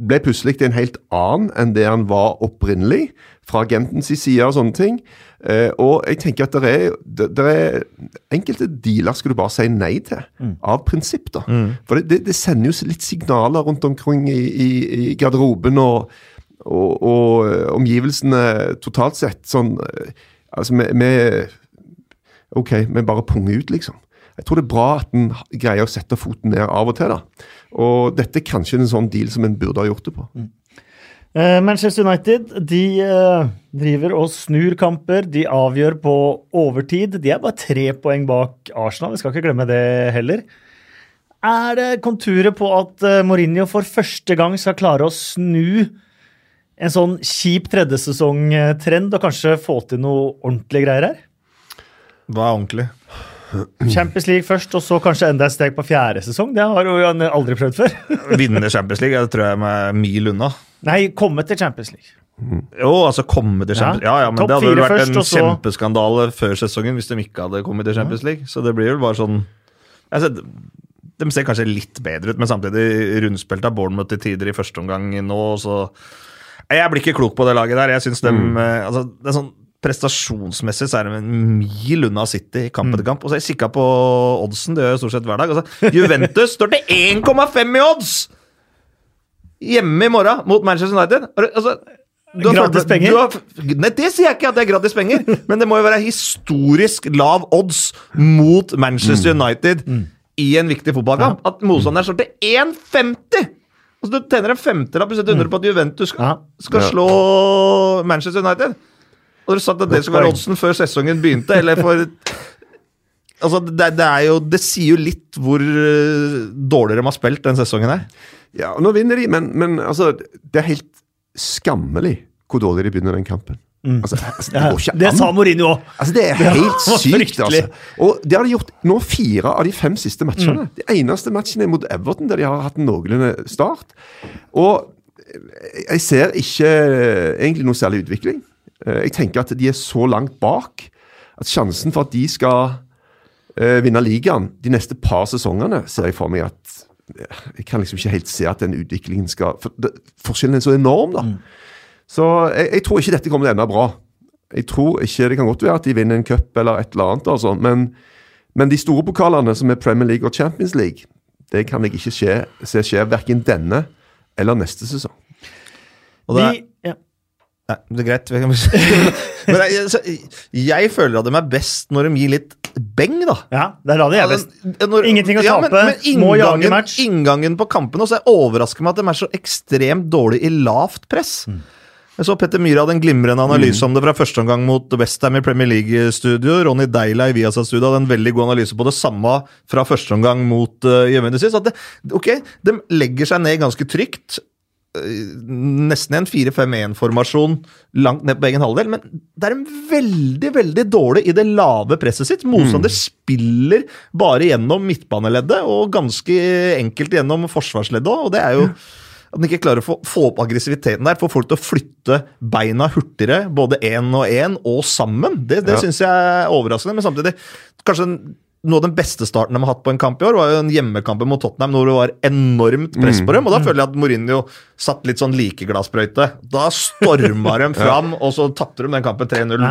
Speaker 3: ble plutselig en helt annen enn det han var opprinnelig, fra agentens side og sånne ting. Eh, og jeg tenker at det er, det, er enkelte dealer skal du bare si nei til, av prinsipp. da. For det, det, sender jo litt signaler rundt omkring i, i, i garderoben og, og, og eh, omgivelsene totalt sett. Sånn eh, Altså, vi, vi Ok, vi bare punger ut, liksom. Jeg tror det er bra at en greier å sette foten ned av og til. da. Og dette er kanskje en sånn deal som en burde ha gjort det på.
Speaker 1: Eh, Manchester United de eh, driver og snur kamper. De avgjør på overtid. De er bare tre poeng bak Arsenal. Vi skal ikke glemme det heller. Er det konturer på at eh, Mourinho for første gang skal klare å snu en sånn kjip tredjesesongtrend og kanskje få til noe ordentlige greier her?
Speaker 2: Hva er ordentlig?
Speaker 1: Champions League først, og så kanskje enda et steg på fjerde sesong. Det har jo aldri prøvd før.
Speaker 2: Vinne Champions League det tror jeg er mil unna.
Speaker 1: Nei, komme til Champions League.
Speaker 2: Jo, altså komme til Champions
Speaker 1: Ja,
Speaker 2: Ja, ja, men
Speaker 1: topp
Speaker 2: det hadde vel vært
Speaker 1: først,
Speaker 2: en
Speaker 1: så-
Speaker 2: kjempeskandale før sesongen hvis de ikke hadde kommet til Champions League. Så det blir vel bare sånn altså, De ser kanskje litt bedre ut, men samtidig rundspilt av Bournemouth til tider i første omgang nå, så Jeg blir ikke klok på det laget der. Jeg synes dem, mm. altså, det er sånn Prestasjonsmessig så er de en mil unna City i kamp etter kamp. Og så har jeg kikka på oddsen, det gjør jeg stort sett hver dag. Altså, Juventus står til 1,5 i odds! Hjemme i morgen mot Manchester United. Altså, du har
Speaker 1: Gratis penger?
Speaker 2: Du har, nei, det sier jeg ikke at det er gratis penger, <laughs> men det må jo være historisk lav odds mot Manchester United i en viktig fotballkamp. At motstanderen står til 1,50! Altså, du tjener en femtelapp hvis du undrer på at Juventus skal, skal slå Manchester United. Og du sagt at det skulle være oddsen før sesongen begynte, eller for <laughs> Altså, det, det jo Det sier jo litt hvor dårligere dårlig de har spilt den sesongen her.
Speaker 3: Ja, og Nå vinner de, men, men altså, det er helt skammelig hvor dårlig de begynner den kampen. Altså, <laughs> altså, det
Speaker 1: Ja,
Speaker 3: ikke
Speaker 1: det sa Mourinho òg.
Speaker 3: Altså, det er <laughs> helt
Speaker 1: ja,
Speaker 3: sykt, altså. Og det har de gjort nå fire av de fem siste matchene. De eneste matchene er mot Everton, der de har hatt en noenlunde start. Og jeg ser ikke egentlig noe særlig utvikling. Eh, Jeg tenker at de er så langt bak at sjansen for at de skal eh, vinne ligaen de neste par sesongene, ser jeg for meg at eh, Jeg kan liksom ikke helt se at den utviklingen skal for det, Forskjellen er så enorm, da. Så jeg, jeg tror ikke dette kommer til å ende bra. Jeg tror ikke, Det kan godt være at de vinner en cup eller et eller annet, altså, men, men de store pokalene, som er Premier League og Champions League, det kan jeg ikke skje, se skje verken denne eller neste sesong.
Speaker 2: Og det er,
Speaker 1: ja.
Speaker 2: Nei, det er greit. <laughs> Men jeg, så, jeg føler at de er best når de gir litt beng, da.
Speaker 1: ja, det er da det er best. Ingenting å
Speaker 2: Ja,
Speaker 1: tape,
Speaker 2: men, inngangen,
Speaker 1: må jage match.
Speaker 2: inngangen på kampene også, jeg overrasker meg at de er så ekstremt dårlig i lavt press.
Speaker 1: Mm.
Speaker 2: Jeg så Petter Myhre hadde en glimrende analyse om det fra første omgang mot Westham i Premier League-studio. Ronny Deila i Viasat-studio hadde en veldig god analyse på det samme fra første omgang mot uh, Juventus. At det, ok, de legger seg ned ganske trygt, nesten en 4-5-1-formasjon langt ned på egen halvdel, men det er en veldig veldig dårlig i det lave presset sitt. Motstander spiller bare gjennom midtbaneleddet og ganske enkelt gjennom forsvarsleddet òg, og det er jo at den ikke klarer å få, få opp aggressiviteten der, få folk til å flytte beina hurtigere, både én og én, og sammen. Det, det
Speaker 3: Ja.
Speaker 2: syns jeg er overraskende, men samtidig kanskje en, noe av den beste starten de har hatt på en kamp i år, var jo en hjemmekamp mot Tottenham hvor det var enormt press på dem. Og da føler jeg at Mourinho satt litt sånn likeglassprøyte. Da storma de <laughs> fram, og så tapte de den kampen 3-0.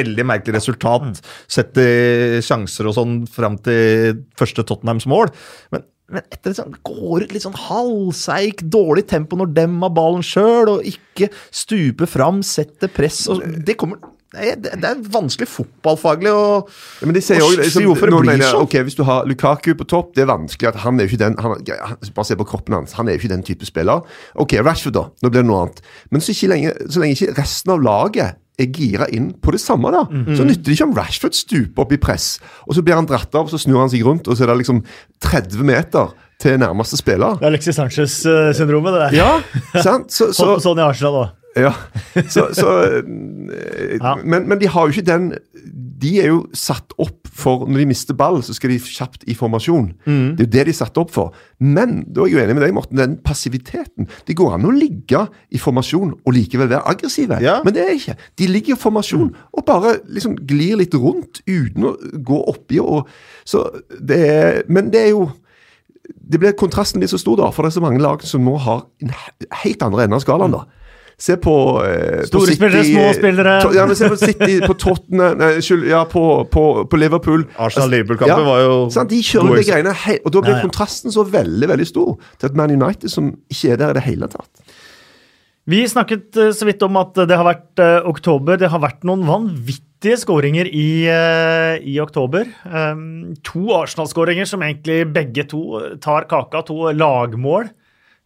Speaker 2: Veldig merkelig resultat, sett i sjanser og sånn fram til første Tottenhams mål. Men, men etter det sånn, går ut litt sånn halvseig, dårlig tempo når dem har ballen sjøl, og ikke stuper fram, setter press. Og det kommer det er, det er vanskelig fotballfaglig å
Speaker 3: Ja, men de sier også, liksom,
Speaker 2: hvorfor det blir sånn.
Speaker 3: ok, Hvis du har Lukaku på topp, det er vanskelig. at Han er jo ikke den han, Bare se på kroppen hans. Han er jo ikke den type spiller. Ok, Rashford, da. Nå blir det noe annet. Men så, ikke lenge, så lenge ikke resten av laget er gira inn på det samme, da,
Speaker 2: Mm.
Speaker 3: så nytter det ikke om Rashford stuper opp i press, og så blir han dratt av, så snur han seg rundt, og så er det liksom 30 meter til nærmeste spiller.
Speaker 1: Det er Alexis Sanchez-syndromet, det der.
Speaker 3: Ja, sant? Så, så,
Speaker 1: Så, sånn i Arsenal òg.
Speaker 3: Ja, så, så eh,
Speaker 1: Ja.
Speaker 3: men, men de har jo ikke den De er jo satt opp for Når de mister ball, så skal de kjapt i formasjon.
Speaker 2: Mm.
Speaker 3: Det er jo det de er satt opp for. Men da er jeg jo enig med deg, Morten, den passiviteten. Det går an å ligge i formasjon og likevel være aggressive,
Speaker 2: Ja.
Speaker 3: men det er ikke. De ligger i formasjon og bare liksom glir litt rundt uten å gå oppi og så det er, Men det er jo det blir Kontrasten blir så stor, da, for det er så mange lag som nå har en helt andre ende av skalaen. da. Se på, eh, på
Speaker 1: Store spillere, små spillere.
Speaker 3: To, ja, men se på City, på Tottenham nei, Unnskyld, ja, på, på, på Liverpool.
Speaker 2: Arsenal-Liverpool-kampen var jo
Speaker 3: sant, De kjører de greiene hei, Og da blir
Speaker 1: Ja, ja.
Speaker 3: kontrasten så veldig veldig stor til at Man United, som ikke er der i det hele tatt
Speaker 1: Vi snakket eh, så vidt om at det har vært uh, oktober. Det har vært noen vanvittige skåringer i, uh, i oktober. Um, to Arsenal-skåringer som egentlig begge to tar kaka. To lagmål.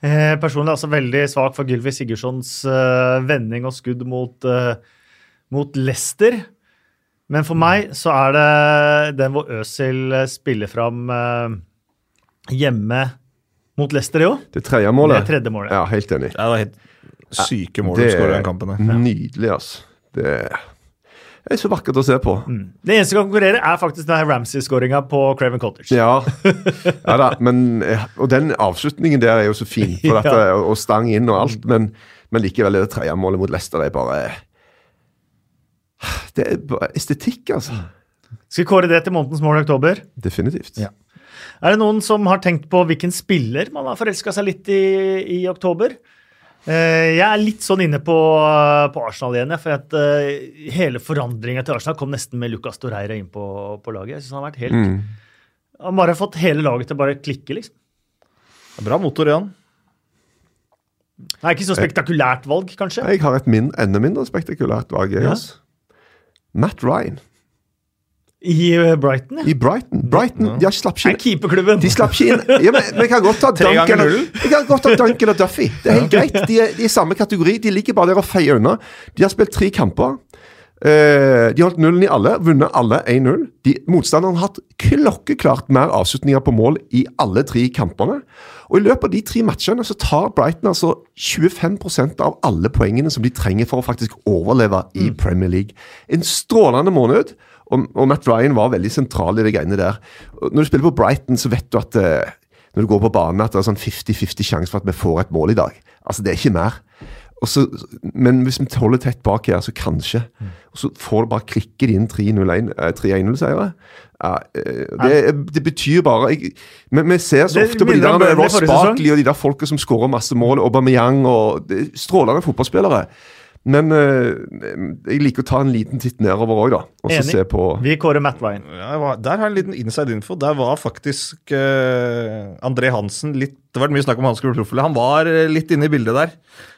Speaker 1: Eh, personlig er jeg også veldig svak for Gylvi Sigurdssons eh, vending og skudd mot, eh, mot Leicester. Men for meg så er det den hvor Øzil spiller fram eh, hjemme mot Leicester, jo.
Speaker 3: Det tredje målet.
Speaker 1: Det tredje målet.
Speaker 3: Ja, helt enig.
Speaker 2: Ja, det var helt syke mål
Speaker 3: Det
Speaker 2: skåra i
Speaker 3: er
Speaker 2: den kampen. der.
Speaker 3: nydelig, altså. Det er, det er så vakkert å se på.
Speaker 1: Det eneste som konkurrerer, er faktisk denne Ramsey-skåringa på Craven Cottage.
Speaker 3: Ja, <laughs> ja da, men eh, Og den avslutningen der er jo så fin, for dette, <laughs>
Speaker 1: Ja.
Speaker 3: og stang inn og alt, men, men likevel er det tredje målet mot Leicester det er bare Det er bare estetikk, altså.
Speaker 1: Skal vi kåre det til månedens mål i oktober?
Speaker 3: Definitivt.
Speaker 1: Ja. Er det noen som har tenkt på hvilken spiller man har forelska seg litt i i oktober? Eh, Jeg er litt sånn inne på, på Arsenal igjen, for at uh, hele forandringa til Arsenal kom nesten med Lucas Torreira inn på, på laget. Jeg synes Han har vært helt,
Speaker 3: Mm.
Speaker 1: han har fått hele laget til å bare klikke, liksom.
Speaker 2: Det er Bra motor, Jan.
Speaker 1: Det er ikke så spektakulært valg, kanskje.
Speaker 3: Jeg har et min, enda mindre spektakulært valg. jeg,
Speaker 1: Ja.
Speaker 3: Matt Ryan
Speaker 1: I eh, Brighton, ja.
Speaker 3: i Brighton. Brighton, de slapp ikke inn.
Speaker 1: keeperklubben.
Speaker 3: De slapp ikke inn. Ja, men, men kan godt ta Duncan, kan godt ta Dunk eller Duffy. Det er helt greit. De er, de er i samme kategori. De ligger bare der og feier unna. De har spilt tre kamper. Eh, de har holdt nullen i alle, vunnet alle 1-0. Motstanderen har hatt klokkeklart mer avslutninger på mål i alle tre kampene. Og I løpet av de tre matchene så tar Brighton altså 25% av alle poengene som de trenger for å faktisk overleve i Premier League. En strålende måned, og, og Matt Ryan var veldig sentral i de greiene der. Når du spiller på Brighton, så vet du at eh, når du går på banen at det er sånn 50-50 sjanse for at vi får et mål i dag. Altså, det er ikke mer. Og så, men hvis vi holder tett bak her, så kanskje. Og så får det bare klikke inn 3-0-1 eh, 3-1-0-seiere. Ja, eh, det, det betyr bare jeg, men Vi ser så ofte på de der Ross. Barkley og de der folka som skårer masse mål, Aubameyang og Strålende fotballspillere. Men eh, jeg liker å ta en liten titt nedover òg, da. Og så
Speaker 1: Enig.
Speaker 3: se på
Speaker 1: Vi kårer Matt Ryan.
Speaker 2: Ja, jeg var- der har jeg en liten inside info. Der var faktisk eh, André Hansen litt Det har vært mye snakk om han skulle bli proff. Han var eh, litt inne i bildet der.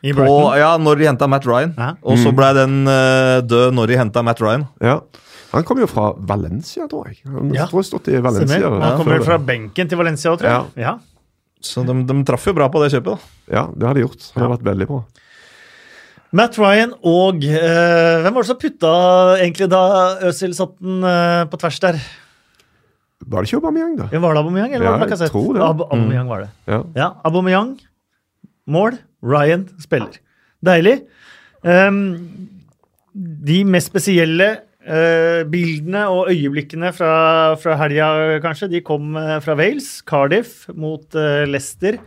Speaker 1: I
Speaker 2: På,
Speaker 1: Brighton.
Speaker 2: ja, når de henta Matt Ryan.
Speaker 1: Ja.
Speaker 2: Og så ble den eh, død når de henta Matt Ryan.
Speaker 3: Ja. Han kom jo fra Valencia, tror jeg. Han
Speaker 1: Ja.
Speaker 3: tror jeg har stått i Valencia.
Speaker 1: Stemmer.
Speaker 3: ja,
Speaker 1: Han kommer
Speaker 3: før
Speaker 1: fra benken til Valencia òg, tror jeg. Ja.
Speaker 2: Så de, de traff jo bra på det kjøpet. da.
Speaker 3: Ja, det har de gjort. Han har vært veldig bra.
Speaker 1: Matt Ryan og eh, Hvem var det som putta egentlig da Øzil satt den eh, på tvers der?
Speaker 3: Var det ikke Aubameyang, da?
Speaker 1: Var det Aubameyang, eller
Speaker 3: Ja,
Speaker 1: var det
Speaker 3: jeg tror det.
Speaker 1: Ab Aubameyang var det.
Speaker 3: Ja.
Speaker 1: Ja, Aubameyang. Mål. Ryan spiller. Deilig. Um, de mest spesielle uh, bildene og øyeblikkene fra, fra helga, kanskje, de kom uh, fra Wales. Cardiff mot uh, Leicester.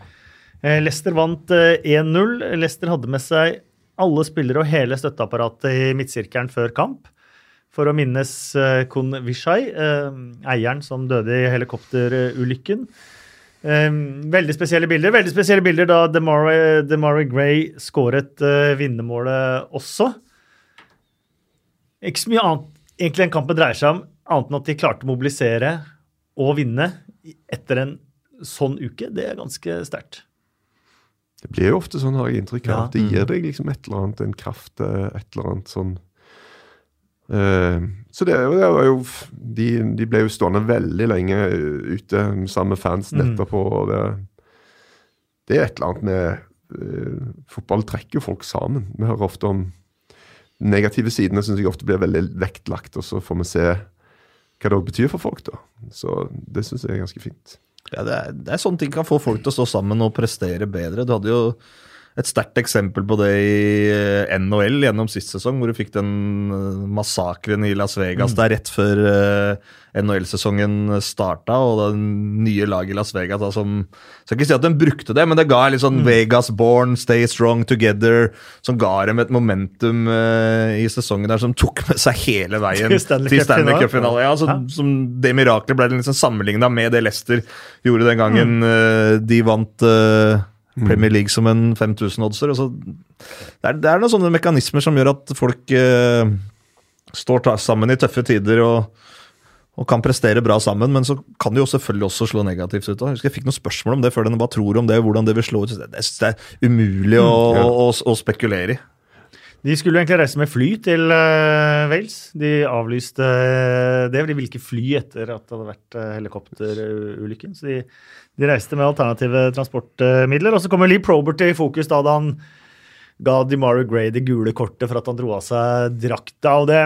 Speaker 1: Leicester vant 1-0. Leicester hadde med seg alle spillere og hele støtteapparatet i midtsirkelen før kamp. For å minnes Kun Vishai, eieren som døde i helikopterulykken. veldig spesielle bilder. Veldig spesielle bilder da DeMarie Gray skåret vinnermålet også. Ikke så mye annet egentlig den kampen dreier seg om, annet enn at de klarte å mobilisere og vinne etter en sånn uke. Det er ganske sterkt.
Speaker 3: Det blir jo ofte sånn, har jeg inntrykk av.
Speaker 1: Ja.
Speaker 3: Det gir deg liksom et eller annet, en kraft, eh, et eller annet sånn Eh, Så det, det var jo de, de ble jo stående veldig lenge ute sammen med fansen
Speaker 1: Mm.
Speaker 3: etterpå. og det, det er et eller annet med uh, Fotball trekker jo folk sammen. Vi hører ofte om negative sidene syns jeg ofte blir veldig vektlagt, og så får vi se hva det betyr for folk. da. Så det syns jeg er ganske fint.
Speaker 2: Ja, det, er, det er sånne ting kan få folk til å stå sammen og prestere bedre. Du hadde jo et sterkt eksempel på det i eh, NHL gjennom sist sesong, hvor du fikk den eh, massakren i Las Vegas der rett før uh, NHL-sesongen starta, og det nye laget i Las Vegas da, som Skal ikke si at de brukte det, men det ga litt sånn Vegas born, stay strong together, som ga dem et momentum uh, i sesongen der som tok med seg hele veien
Speaker 1: Til Stanley Cup-finale.
Speaker 2: Ja, så, som det miraklet ble liksom sammenligna med det Leicester gjorde den gangen eh, de vant eh, Premier League som en 5000-oddser. og Det, er- det er noen sånne mekanismer som gjør at folk eh, står sammen i tøffe tider og, og kan prestere bra sammen, men så kan det jo selvfølgelig også slå negativt ut. Jeg jeg fikk noen spørsmål om det før. den, Hva tror om det, hvordan det vil slå ut? Jeg synes det er umulig å,
Speaker 3: ja.
Speaker 2: å, å spekulere i.
Speaker 1: De skulle egentlig reise med fly til eh, Wales. De avlyste eh, det. De ville ikke fly etter at det hadde vært uh, helikopterulykken. Så de, de reiste med alternative transportmidler. Og så kommer Lee Probert i fokus da, da han ga DeMario Gray det gule kortet for at han dro av seg drakta. og det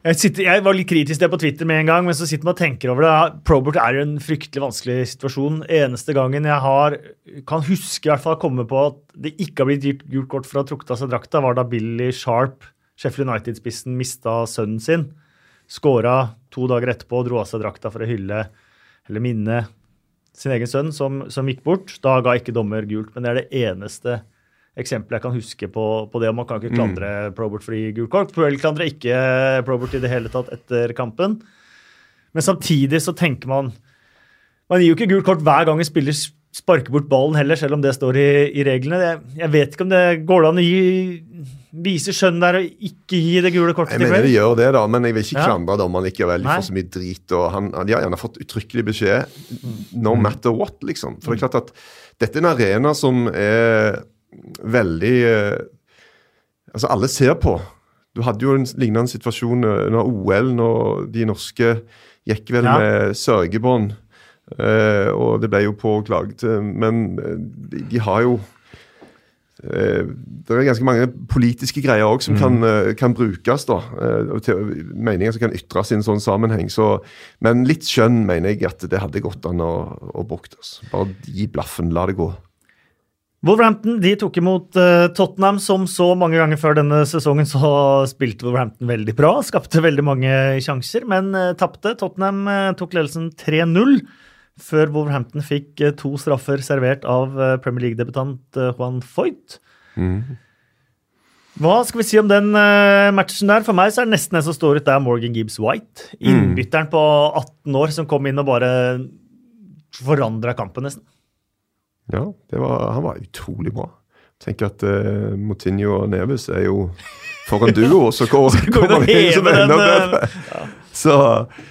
Speaker 1: jeg, sitter, jeg var litt kritisk det på Twitter med en gang, men så sitter man og tenker over det. Probert er jo en fryktelig vanskelig situasjon. Eneste gangen jeg har, kan huske i hvert fall komme på at det ikke har blitt gult kort for å ha trukket av seg drakta, var da Billy Sharp, Sheffield United-spissen, mista sønnen sin. Skåra to dager etterpå og dro av seg drakta for å hylle eller minne sin egen sønn, som, som gikk bort. Da ga ikke dommer gult, men det er det eneste eksempelet jeg kan huske på, på det. og Man kan ikke klandre Probert fordi gul kort. Puel klandrer ikke Probert i det hele tatt etter kampen. Men samtidig så tenker man Man gir jo ikke gult kort hver gang en spiller sparker bort ballen heller, selv om det står i, i reglene. Jeg, jeg vet ikke om det går an å gi, vise skjønn der og ikke gi det gule kortet
Speaker 3: Jeg
Speaker 1: til
Speaker 3: mener
Speaker 1: det
Speaker 3: gjør det, da, men jeg vil ikke
Speaker 1: Ja.
Speaker 3: klandre dommeren likevel. De får så mye drit, og han, De har gjerne fått uttrykkelig beskjed no matter what, liksom. For det er klart at dette er en arena som er veldig eh, Altså, alle ser på. Du hadde jo en lignende situasjon eh, under OL, når de norske gikk vel
Speaker 1: Ja.
Speaker 3: med sørgebånd. eh, og det ble jo påklaget. eh, Men eh, de, de har jo eh, det er ganske mange politiske greier òg som kan, eh, kan brukes. da, eh, til- Meninger som kan ytres i en sånn sammenheng. Så, men litt skjønn mener jeg at det hadde gått an å, å bruke. Altså. Bare gi blaffen, la det gå.
Speaker 1: Wolverhampton de tok imot eh, Tottenham, som så mange ganger før denne sesongen så <laughs> spilte Wolverhampton veldig bra. Skapte veldig mange sjanser, men uh, tapte. Tottenham eh, tok ledelsen 3-0 før Wolverhampton fikk to straffer servert av Premier League-debutant Juan Foyt. Hva skal vi si om den matchen der? For meg så er det nesten en som står ut, det er Morgan Gibbs White. Innbytteren på 18 år som kom inn og bare forandra kampen, nesten.
Speaker 3: Ja, det var, han var utrolig bra. Tenker at uh, Moutinho og Neves er jo for en duo, og så kommer de som
Speaker 1: heve
Speaker 3: enda bedre. Så,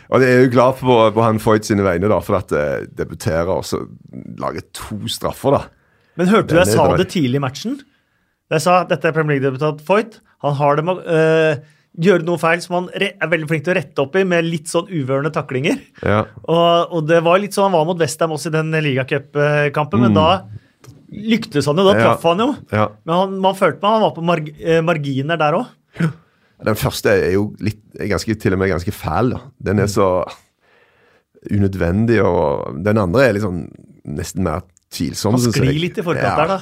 Speaker 3: og jeg er jo glad på, på han Foyt sine vegne, da, for at uh, debuterer og så lager to straffer, da.
Speaker 1: Men hørte du jeg
Speaker 3: er
Speaker 1: sa det tidlig i matchen? Jeg sa at dette er Premier League-debutant Foyt. Han har det med øh, gjøre noe feil som han er veldig flink til å rette opp i, med litt sånn uvørende taklinger.
Speaker 3: Ja.
Speaker 1: Og, og det var litt sånn han var mot Westham også i den ligacupkampen, men da lyktes han jo. Da
Speaker 3: Mm. Ja.
Speaker 1: traff han jo.
Speaker 3: ja.
Speaker 1: Men han, man følte meg han var på marg eh, marginer der òg.
Speaker 3: Den første er jo litt, er ganske, til og med ganske fæl. da. Den er så unødvendig, og den andre er liksom nesten mer tvilsom.
Speaker 1: Han sklir litt i forkant der, da.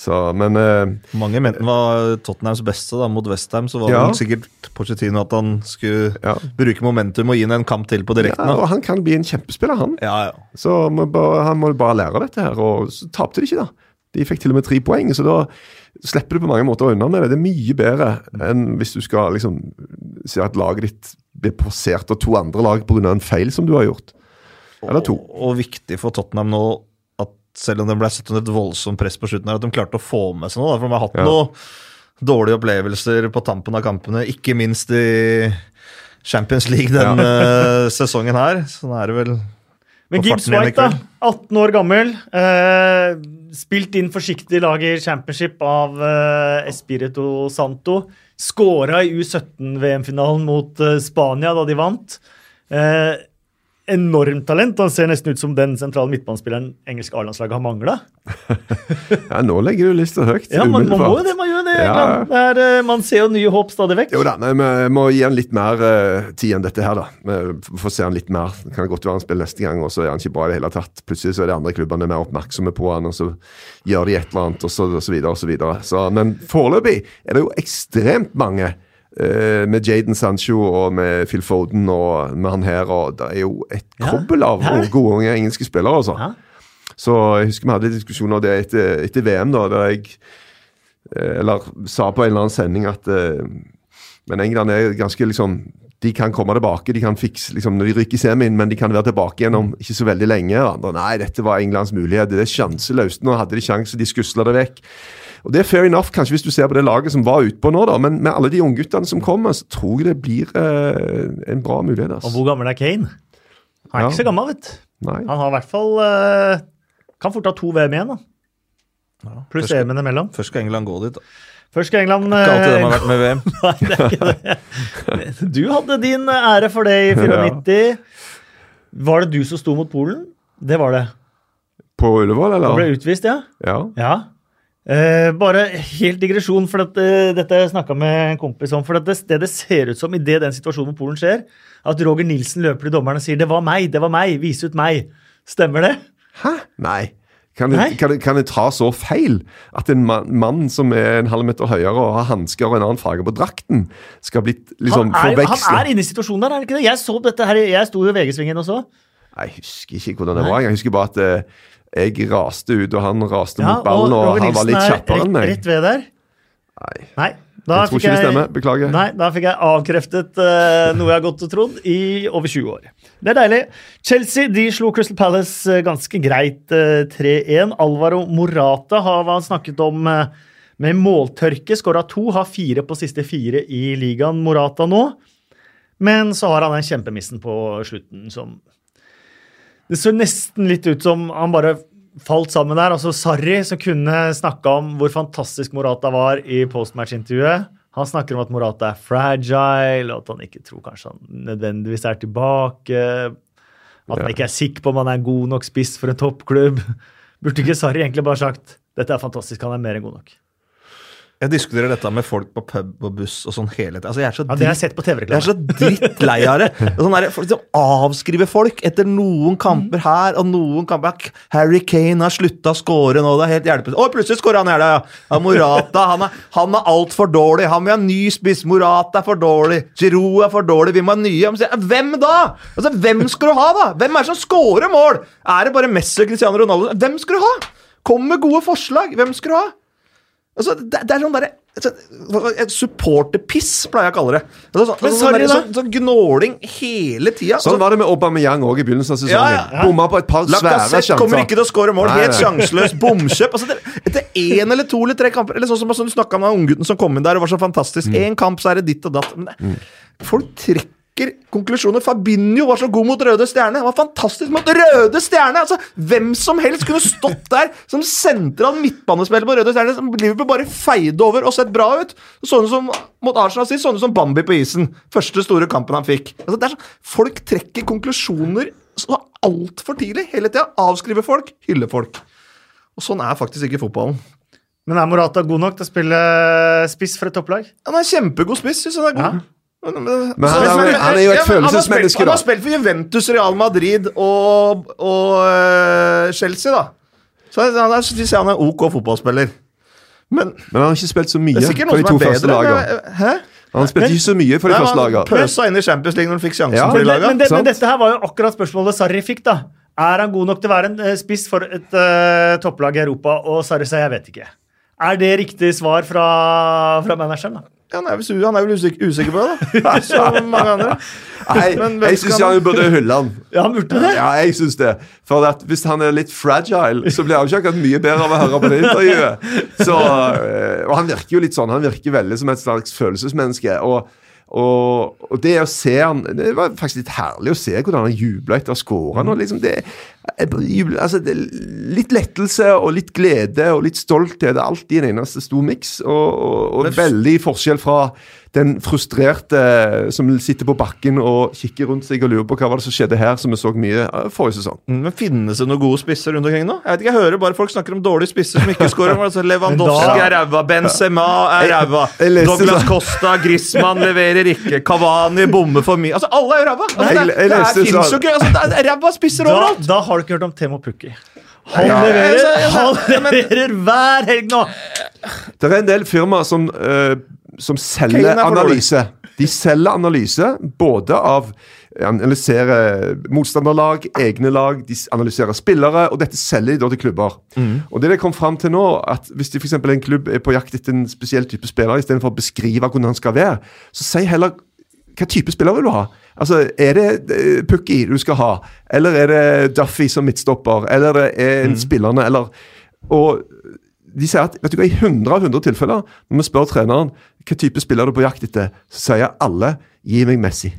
Speaker 3: Så, men eh,
Speaker 2: Mange mente den var Tottenhams beste da, mot Westham. Så var
Speaker 3: Ja.
Speaker 2: det sikkert Pochettino at han skulle
Speaker 3: Ja.
Speaker 2: bruke momentum og gi henne en kamp til på
Speaker 3: ja, og han kan bli en kjempespiller, han.
Speaker 2: Ja, ja.
Speaker 3: Så bare, han må bare lære dette her. Og så tapte de ikke, da. De fikk til og med tre poeng, så da slipper du på mange måter unna med det. Det er mye bedre enn hvis du skal liksom se at laget ditt blir passert av to andre lag pga. en feil som du har gjort. Eller to.
Speaker 2: Og, og viktig for Tottenham nå selv om det ble satt under et voldsomt press på slutten, her, at de klarte å få med seg noe. da, For de har hatt
Speaker 3: Ja.
Speaker 2: noen dårlige opplevelser på tampen av kampene, ikke minst i Champions League denne sesongen her. Sånn er det vel
Speaker 1: Men Gibbs White, da. 18 år gammel. Eh, spilt inn forsiktig lag i championship av eh, Espirito Santo. Skåra i U17-VM-finalen mot eh, Spania da de vant. Eh, enormt talent. Han ser nesten ut som den sentrale midtbanespilleren engelske A-landslaget har mangla. <laughs>
Speaker 3: Ja, nå legger du lista høyt.
Speaker 1: Ja, man, man må jo det. Man gjør det.
Speaker 3: Ja.
Speaker 1: England. Det er, eh, man ser jo nye håp stadig vekk.
Speaker 3: Jo da, nei, vi må gi han litt mer uh, tid enn dette her, da. Vi får se han litt mer. Det kan godt være han spiller neste gang, og så er han ikke bra i det hele tatt. Plutselig så er de andre klubbene mer oppmerksomme på han, og så gjør de et eller annet, og så, og så videre og så videre. Så, men foreløpig er det jo ekstremt mange. Eh, med Jaden Sancho og med Phil Foden og med han her, og det er jo et kobbel av
Speaker 1: Ja.
Speaker 3: gode unge engelske spillere, altså.
Speaker 1: Ja.
Speaker 3: Så jeg husker vi hadde diskusjoner det etter, etter VM, da, der jeg eh, Eller sa på en eller annen sending at eh, Men England er ganske liksom De kan komme tilbake, de kan fikse liksom, når de ryker i semien, men de kan være tilbake igjen om ikke så veldig lenge. Andre, nei, dette var Englands mulighet. Det er sjanseløst. Nå hadde de sjanse, de skusla det vekk. Og Det er fair enough, kanskje hvis du ser på det laget som var utpå nå, da, men med alle de ungguttene som kommer, så tror jeg det blir eh, en bra mulighet.
Speaker 1: Og
Speaker 3: Altså.
Speaker 1: hvor gammel er Kane? Han er
Speaker 3: Ja.
Speaker 1: ikke så gammel, vet du.
Speaker 3: Nei.
Speaker 1: Han har i hvert fall eh, Kan fort ha to VM igjen, da.
Speaker 2: Ja,
Speaker 1: Pluss EM-en imellom.
Speaker 2: først skal England gå dit. da.
Speaker 1: Først skal England
Speaker 2: Ikke alltid de
Speaker 1: eh,
Speaker 2: har vært med VM. <laughs>
Speaker 1: Nei, det er ikke det. <laughs> Du hadde din ære for det i 94. Var det du som sto mot Polen? Det var det.
Speaker 3: På Ullevål, eller?
Speaker 1: Du ble utvist, ja?
Speaker 3: Ja.
Speaker 1: Ja. Eh, bare helt digresjon, for at, eh, dette jeg snakka med en kompis om. For at det, det det ser ut som idet den situasjonen med Polen skjer, at Roger Nilsen løper til dommeren og sier 'det var meg', 'det var meg', vis ut meg'. Stemmer det?
Speaker 3: Hæ? Nei. Kan det, kan, kan det ta så feil at en mann, mann som er en halv meter høyere og har hansker og en annen farge på drakten, skal bli liksom
Speaker 1: er, han er inne i situasjonen der, er han ikke det? Jeg så dette her, jeg sto i VG-svingen også.
Speaker 3: Jeg husker ikke hvordan det var. Jeg husker bare at eh, jeg raste ut, og han raste
Speaker 1: Ja,
Speaker 3: mot ballen, og,
Speaker 1: og
Speaker 3: han var litt
Speaker 1: er
Speaker 3: kjappere enn meg.
Speaker 1: rett ved der.
Speaker 3: Nei,
Speaker 1: Nei. Da
Speaker 3: jeg tror ikke det stemmer. Beklager.
Speaker 1: Nei, da fikk jeg avkreftet uh, noe jeg har gått og trodd i over 20 år. Det er deilig. Chelsea de slo Crystal Palace eh, ganske greit uh, 3-1. Alvaro Morata har hva han snakket om uh, med måltørke. Skåra to, har fire på siste fire i ligaen, Morata nå. Men så har han den kjempemissen på slutten som Det så nesten litt ut som han bare falt sammen der. Altså Sarri, som kunne snakka om hvor fantastisk Morata var i postmatch-intervjuet. Han snakker om at Morata er fragile, og at han ikke tror kanskje han nødvendigvis er tilbake. At han ikke er sikker på om han er god nok spiss for en toppklubb. Burde ikke Sarri egentlig bare sagt dette er fantastisk, han er mer enn god nok?
Speaker 2: Jeg diskuterer dette med folk på pub og buss og sånn hele tiden. Altså, jeg er så
Speaker 1: Ja, Det har jeg
Speaker 2: dritt-
Speaker 1: sett på
Speaker 2: jeg er
Speaker 1: TV-reklame.
Speaker 2: så drittlei av det. <laughs> Sånn der, folk som avskriver folk etter noen kamper her og noen kamper Harry Kane har slutta å score nå, det er helt hjelpeløst. Å, plutselig scorer han her, da! ja. Morata han er, han er altfor dårlig. Han vil ha ny spiss. Morata er for dårlig. Giroud er for dårlig. Vi må ha nye. Men så- Hvem da?! Altså, Hvem skal du ha, da?! Hvem er det som scorer mål?! Er det bare Messi og Cristiano Ronaldo? Hvem skal du ha?! Kom med gode forslag! Hvem skal du ha?! Altså, det, det er sånn derre altså, Supporterpiss, pleier jeg å kalle det. Altså, sånn,
Speaker 1: Men
Speaker 2: sånn, sånn, sånn gnåling hele tida.
Speaker 3: Sånn var det med Aubameyang òg i begynnelsen av sesongen.
Speaker 2: Ja,
Speaker 1: ja.
Speaker 3: Bomma på et par svære
Speaker 2: Lacassette kommer ikke til å score mål. Helt sjanseløs. <laughs> Bomkjøp. Altså, det, etter én eller to eller tre kamper Eller sånn som, du snakka om unggutten som kom inn der og var så fantastisk. Én kamp, så er det ditt og datt. Men det, folk trekker konklusjoner. Fabinho var så god mot Røde Stjerne. Han var fantastisk mot Røde Stjerne! Altså, Hvem som helst kunne stått der som sentral midtbanespiller på Røde Stjerne. Som Liverpool bare feide over og sett bra ut. Sånne som mot Arsenal sist, sånne som Bambi på isen. Første store kampen han fikk. Altså, det er sånn, folk trekker konklusjoner så altfor tidlig. Hele tida. Avskriver folk, hyller folk. Og sånn er faktisk ikke fotballen.
Speaker 1: Men er Morata god nok til å spille spiss for et topplag?
Speaker 2: Han er kjempegod spiss, synes han er god.
Speaker 1: Ja.
Speaker 2: Men,
Speaker 3: han er- han er jo et
Speaker 2: Ja, da. han har spilt- Han for Juventus, Real Madrid og, og øh, Chelsea, da. Så han er, synes jeg han er OK fotballspiller. Men
Speaker 3: Men han har ikke spilt så mye for de to første lagene.
Speaker 2: men- Hæ?
Speaker 3: Han spilte ikke så mye for de første lagene.
Speaker 2: pøsa inn i Champions League når han fikk sjansen
Speaker 3: Ja.
Speaker 2: for de
Speaker 1: Men, men, det, men dette her var jo akkurat spørsmålet Sarri fikk, da. Er han god nok til å være en eh, spiss for et uh, topplag i Europa? Og Sarri sa jeg vet ikke. Er det riktig svar fra, fra manageren? da?
Speaker 2: Han er vel, han er vel usikker, usikker på det, da. Som mange andre.
Speaker 3: Nei,
Speaker 2: Men
Speaker 3: jeg syns
Speaker 2: han-
Speaker 3: burde hylle han.
Speaker 1: Ja, han burde det.
Speaker 3: Ja, jeg synes det. For at hvis han er litt fragile, så blir han ikke akkurat mye bedre av å høre på det intervjuet. Så, øh, og han virker jo litt sånn. Han virker veldig som et slags følelsesmenneske. og og, og det å se han Det var faktisk litt herlig å se hvordan han jubla etter å skåre. Liksom det, altså det, litt lettelse og litt glede og litt stolthet. Det i en eneste stor miks. Og, og, og veldig forskjell fra den frustrerte som sitter på bakken og kikker rundt seg og lurer på hva var det som skjedde her, som vi så mye forrige sesong.
Speaker 2: Mm, Men Finnes det noen gode spisser rundt omkring nå? Jeg vet ikke, jeg hører bare folk snakker om dårlige spisser som ikke <laughs> skårer. Altså, Lewandowski
Speaker 1: da-
Speaker 2: er ræva, Benzema er ræva, Douglas Costa, Griezmann <laughs> leverer ikke, Cavani bommer for mye. Altså, Alle er jo ræva! Altså, det, det, er-
Speaker 3: så-
Speaker 2: jo ikke altså, Det er ræva spisser overalt!
Speaker 1: da har du ikke hørt om Temo Pukki. Han leverer,
Speaker 2: jeg- jeg-
Speaker 1: han leverer hver helg nå!
Speaker 3: Det er en del firmaer som, øh, som selger
Speaker 2: er
Speaker 3: analyse. De selger analyse både av analyserer motstanderlag, egne lag, de analyserer spillere, og dette selger de da til klubber. Og det de kom fram til nå, at hvis de for en klubb er på jakt etter en spesiell type spiller, istedenfor å beskrive hvordan han skal være, så si heller hva type spiller vil du ha? Altså, Er det eh, Pukki du skal ha, eller er det Duffy som midtstopper, eller er det en spillerne, eller Og de sier at vet du hva, i 100 av 100 tilfeller, når vi spør treneren hva type spiller du på jakt etter, så sier alle 'gi meg Messi'.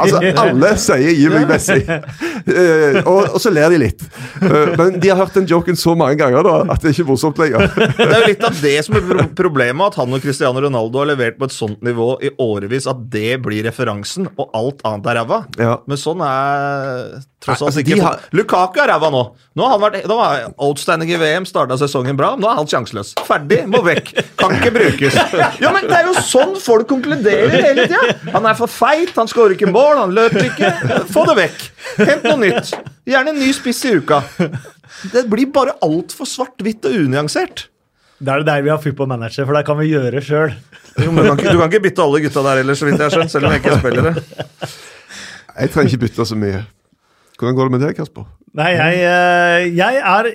Speaker 3: Altså, alle sier 'gi meg Messi'. uh, og, og så ler de litt. Uh, men de har hørt den joken så mange ganger da, at det er ikke morsomt lenger.
Speaker 2: Det er jo litt av det som er problemet, at han og Cristiano Ronaldo har levert på et sånt nivå i årevis at det blir referansen, og alt annet er ræva.
Speaker 3: Ja.
Speaker 2: Men sånn er tross alt
Speaker 3: altså,
Speaker 2: ikke
Speaker 3: har-
Speaker 2: Lukaku er ræva nå. Nå har han vært nå har outstanding i VM, starta sesongen bra. Nå er han sjanseløs. Ferdig, må vekk. Kan ikke brukes. <laughs> Ja, men Det er jo sånn folk konkluderer hele tida. Han er for feit, han skårer ikke mål, han løper ikke. Få det vekk. Hent noe nytt. Gjerne en ny spiss i uka. Det blir bare altfor svart-hvitt og unyansert.
Speaker 1: Da er det der vi har football manager, for det kan vi gjøre sjøl.
Speaker 2: Du, kan ikke, du kan ikke bytte alle gutta der heller, så vidt jeg har skjønt. Selv om jeg ikke spiller det.
Speaker 3: Jeg trenger ikke bytte så mye. Hvordan går det med deg, Kasper?
Speaker 1: Nei, jeg, eh, jeg er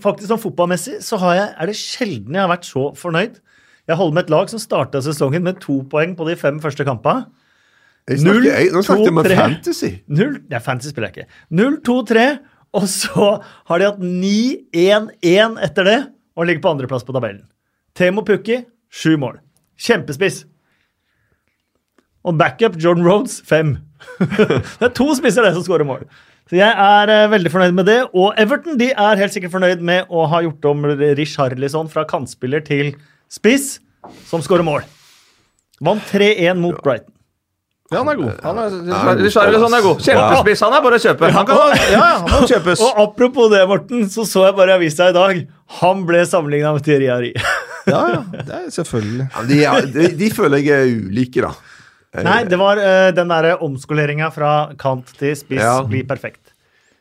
Speaker 1: faktisk sånn fotballmessig så har jeg, er det sjelden jeg har vært så fornøyd. Jeg holder med et lag som starta sesongen med to poeng på de fem første kampene.
Speaker 3: Jeg snakker,
Speaker 1: Null,
Speaker 3: jeg, nå snakket jeg om fantasy.
Speaker 1: Null, ja, fantasy spiller jeg ikke. 0-2-3, og så har de hatt 9-1-1 etter det, og ligger på andreplass på tabellen. Temo Pukki, sju mål. Kjempespiss. Og backup Jordan Rhodes, fem. <laughs> det er to spisser det som skårer mål. Så jeg er uh, veldig fornøyd med det. Og Everton de er helt sikkert fornøyd med å ha gjort om Rish Harlison fra kantspiller til spiss, som skårer mål. Vant 3-1 mot Brighton.
Speaker 2: Ja, han er god. Han er, Richarlison er god. Kjempespiss. Han er bare å kjøpe. Han kan, ja, ja, han <laughs> kjøpes.
Speaker 1: Og apropos det, Morten, så så jeg bare i avisa i dag. Han ble sammenligna med Thierry Harry. <laughs>
Speaker 2: Ja, ja, det er selvfølgelig.
Speaker 3: Ja, de, er- de, de føler jeg er ulike, da. <laughs>
Speaker 1: Nei, det var uh, den derre omskoleringa fra kant til spiss
Speaker 3: Ja.
Speaker 1: blir perfekt.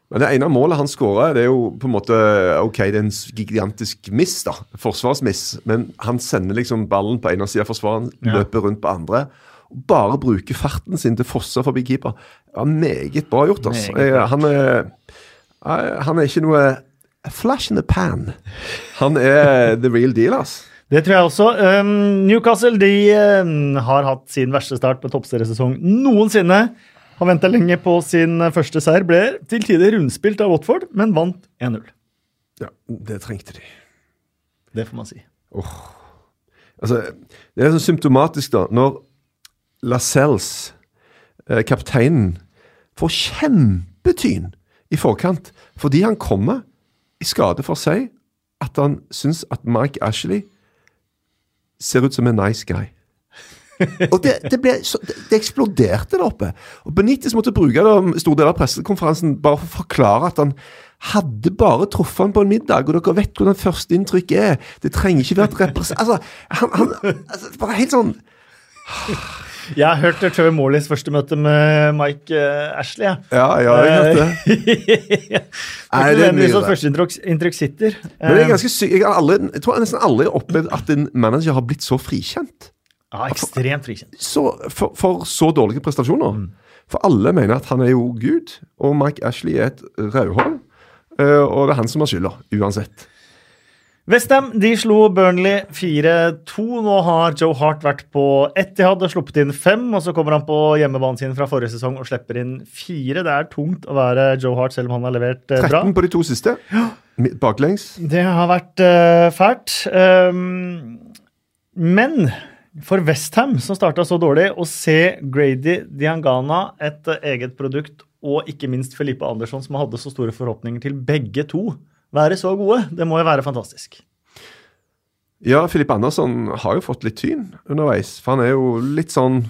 Speaker 3: Men det ene målet han det er jo på en måte Ok, det er en gigantisk miss, da. Forsvarsmiss. Men han sender liksom ballen på ene sida av forsvaren,
Speaker 1: Ja.
Speaker 3: løper rundt på andre. Og bare bruker farten sin til å fosse forbi keeper. Ja, meget bra gjort, altså. Han er, eh, han er ikke noe flash in the pan. Han er the real deal, altså.
Speaker 1: Det tror jeg også. Um, Newcastle de um, har hatt sin verste start på toppseriesesong noensinne. Har venta lenge på sin eh, første seier. Ble til tider rundspilt av Watford, men vant 1-0.
Speaker 3: Ja, det trengte de.
Speaker 1: Det får man si.
Speaker 3: Altså, det er så symptomatisk, da, når Lascelles, eh, kapteinen, får kjempetyn i forkant fordi han kommer i skade for seg at han syns at Mike Ashley ser ut som en nice guy. <laughs> Og det, det, ble så, det, eksploderte der oppe. Og Benitez måtte bruke det om stor del av pressekonferansen bare for å forklare at han hadde bare truffet han på en middag, og dere vet hvordan førsteinntrykk er. Det trenger ikke være et represent... <laughs> Altså, han, han altså, Bare helt sånn
Speaker 1: Jeg har hørt Trevor Morleys første møte med Mike eh, Ashley.
Speaker 3: Ja, ja, jeg har hørt det. <laughs>
Speaker 1: det er
Speaker 3: det mye sånn
Speaker 1: førsteinntrykk sitter.
Speaker 3: Men det er
Speaker 1: Eh,
Speaker 3: ganske sykt. Jeg, jeg tror nesten aldri har opplevd at en manager har blitt så frikjent.
Speaker 1: ja, ekstremt frikjent.
Speaker 3: Så, for, for så dårlige prestasjoner.
Speaker 1: Mm.
Speaker 3: For alle mener at han er jo Gud, og Mike Ashley er et rødhål. eh, Og det er han som har skylda, uansett.
Speaker 1: Westham de slo Burnley 4-2. Nå har Joe Hart vært på Etihad og sluppet inn fem. og Så kommer han på hjemmebanen sin fra forrige sesong og slipper inn fire. Det er tungt å være Joe Hart, selv om han har levert eh, bra.
Speaker 3: 13 på de to siste. Baklengs.
Speaker 1: Det har vært eh, fælt. Um, men for Westham, som starta så dårlig, å se Grady Diangana, et eget produkt, og ikke minst Felipe Andersson, som hadde så store forhåpninger til begge to, være så gode, det må jo være fantastisk.
Speaker 3: Ja, Filip Andersson har jo fått litt tyn underveis. For han er jo litt sånn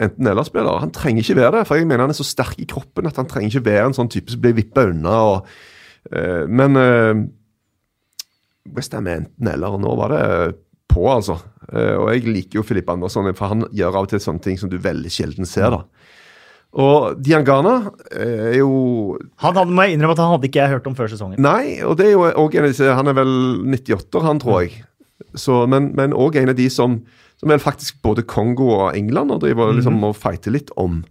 Speaker 3: enten-eller-spiller. Han trenger ikke være det, for jeg mener han er så sterk i kroppen at han trenger ikke være en sånn type som blir vippa unna. Og, uh, men uh, Westham er enten-eller, og nå var det på, altså. Uh, og jeg liker jo Filip Andersson, for han gjør av og til sånne ting som du veldig sjelden ser. da. Og Diangana eh, er jo
Speaker 1: Han hadde, må jeg innrømme at han hadde ikke jeg hørt om før sesongen.
Speaker 3: Nei, og det er jo også en av disse Han er vel 98-er, han, tror jeg. Så, men, òg en av de som, som vel faktisk både Kongo og England og driver liksom og fighter litt om.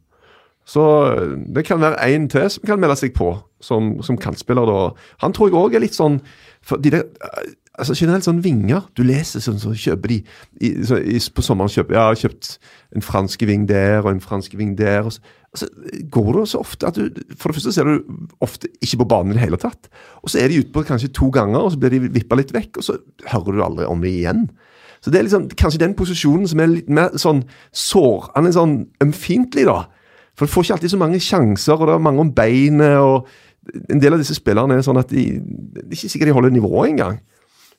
Speaker 3: Så eh, det kan være én til som kan melde seg på som, som kantspiller. da. Han tror jeg òg er litt sånn for de der, eh, altså Generelt sånn vinger. Du leser sånn, så kjøper de i, så, i, På sommeren kjøper jeg har kjøpt en fransk ving der og en fransk ving der. og så, altså, går det så ofte at du For det første ser du ofte ikke på banen i det hele tatt. Og så er de ute på kanskje to ganger, og så blir de vippa litt vekk, og så hører du aldri om det igjen. Så det er liksom kanskje den posisjonen som er litt mer sånn sår Han er sånn ømfintlig, da. For du får ikke alltid så mange sjanser, og det er mange om beinet. og En del av disse spillerne er sånn at de, det er ikke sikkert de holder nivået engang.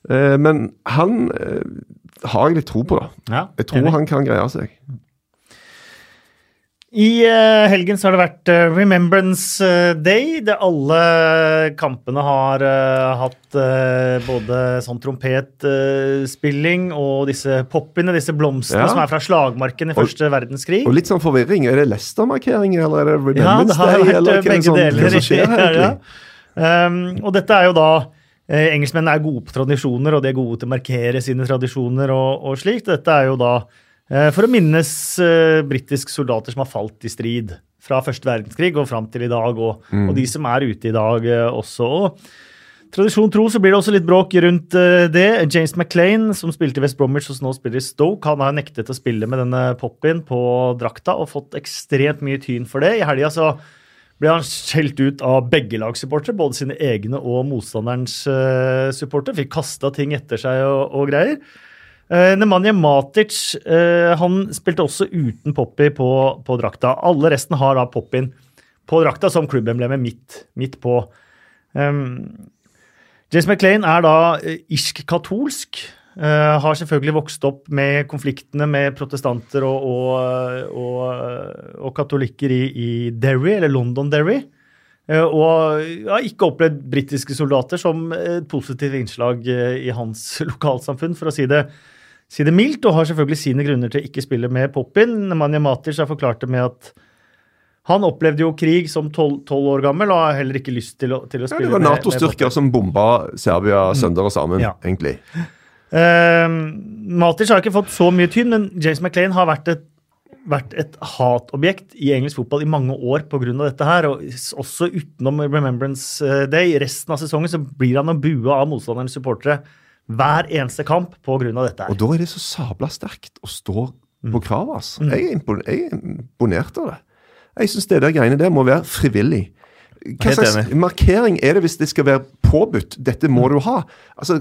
Speaker 3: Eh, men han eh, har jeg litt tro på, da.
Speaker 1: Ja,
Speaker 3: Jeg tror
Speaker 1: enig.
Speaker 3: han kan greie seg.
Speaker 1: I eh, helgen så har det vært Remembrance Day. Det alle kampene har hatt både sånn trompetspilling og disse poppene, disse blomstene
Speaker 3: Ja.
Speaker 1: som er fra slagmarken i
Speaker 3: Og-
Speaker 1: første verdenskrig.
Speaker 3: Og litt sånn forvirring. Er det Leicester-markering, eller er det
Speaker 1: Ja,
Speaker 3: Remembrance
Speaker 1: det har
Speaker 3: Day?
Speaker 1: vært begge
Speaker 3: sånn-
Speaker 1: deler.
Speaker 3: Skjer <laughs>
Speaker 1: Ja, ja. Um, og dette er jo da eh, Engelskmennene er gode på tradisjoner, og de er gode til å markere sine tradisjoner og, og slikt. Dette er jo da eh, for å minnes eh, britiske soldater som har falt i strid fra første verdenskrig og fram til i dag, og, og de som er ute i dag eh, også. Og Tradisjon tro så blir det også litt bråk rundt eh, det. James McLean, som spilte i West Bromwich og som nå spiller i Stoke, han har nektet å spille med denne pop-in på drakta og fått ekstremt mye tyn for det. I helga så ble han skjelt ut av begge lagssupportere, både sine egne og motstanderens uh, supportere. Fikk kasta ting etter seg og, og greier. Uh, Nemanja Matic uh, han spilte også uten Poppy på, på drakta. Alle resten har da Poppin på drakta som klubbemblemet midt, midt på. Um, James McLean er da eh, irsk-katolsk. Eh, har selvfølgelig vokst opp med konfliktene med protestanter og, og, og, og katolikker i, i Derry, eller London Derry. Uh, og har ikke opplevd britiske soldater som et positivt innslag eh, i hans <laughs> lokalsamfunn, for å si det, si det mildt, og har selvfølgelig sine grunner til å ikke spille med Poppin. Manja Matic har forklart det med at han opplevde jo krig som tolv år gammel og har heller ikke lyst til å, til å
Speaker 3: Ja, det var
Speaker 1: med- med
Speaker 3: Nato-styrker som bomba Serbia sønder og sammen,
Speaker 1: Ja.
Speaker 3: egentlig.
Speaker 1: Eh, Matic har ikke fått så mye tyn, men James McLean har vært et, vært et hatobjekt i engelsk fotball i mange år pga. dette her. og Også utenom Remembrance eh, Day. Resten av sesongen så blir han å bue av motstanderens supportere hver eneste kamp pga. dette her.
Speaker 3: Og da er det så sabla sterkt å stå
Speaker 1: Mm.
Speaker 3: på kravet. Altså. Jeg, er jeg er imponert av det. Jeg syns det der greiene der må være frivillig. Hva slags markering er det hvis det skal være påbudt? Dette må du ha. Altså,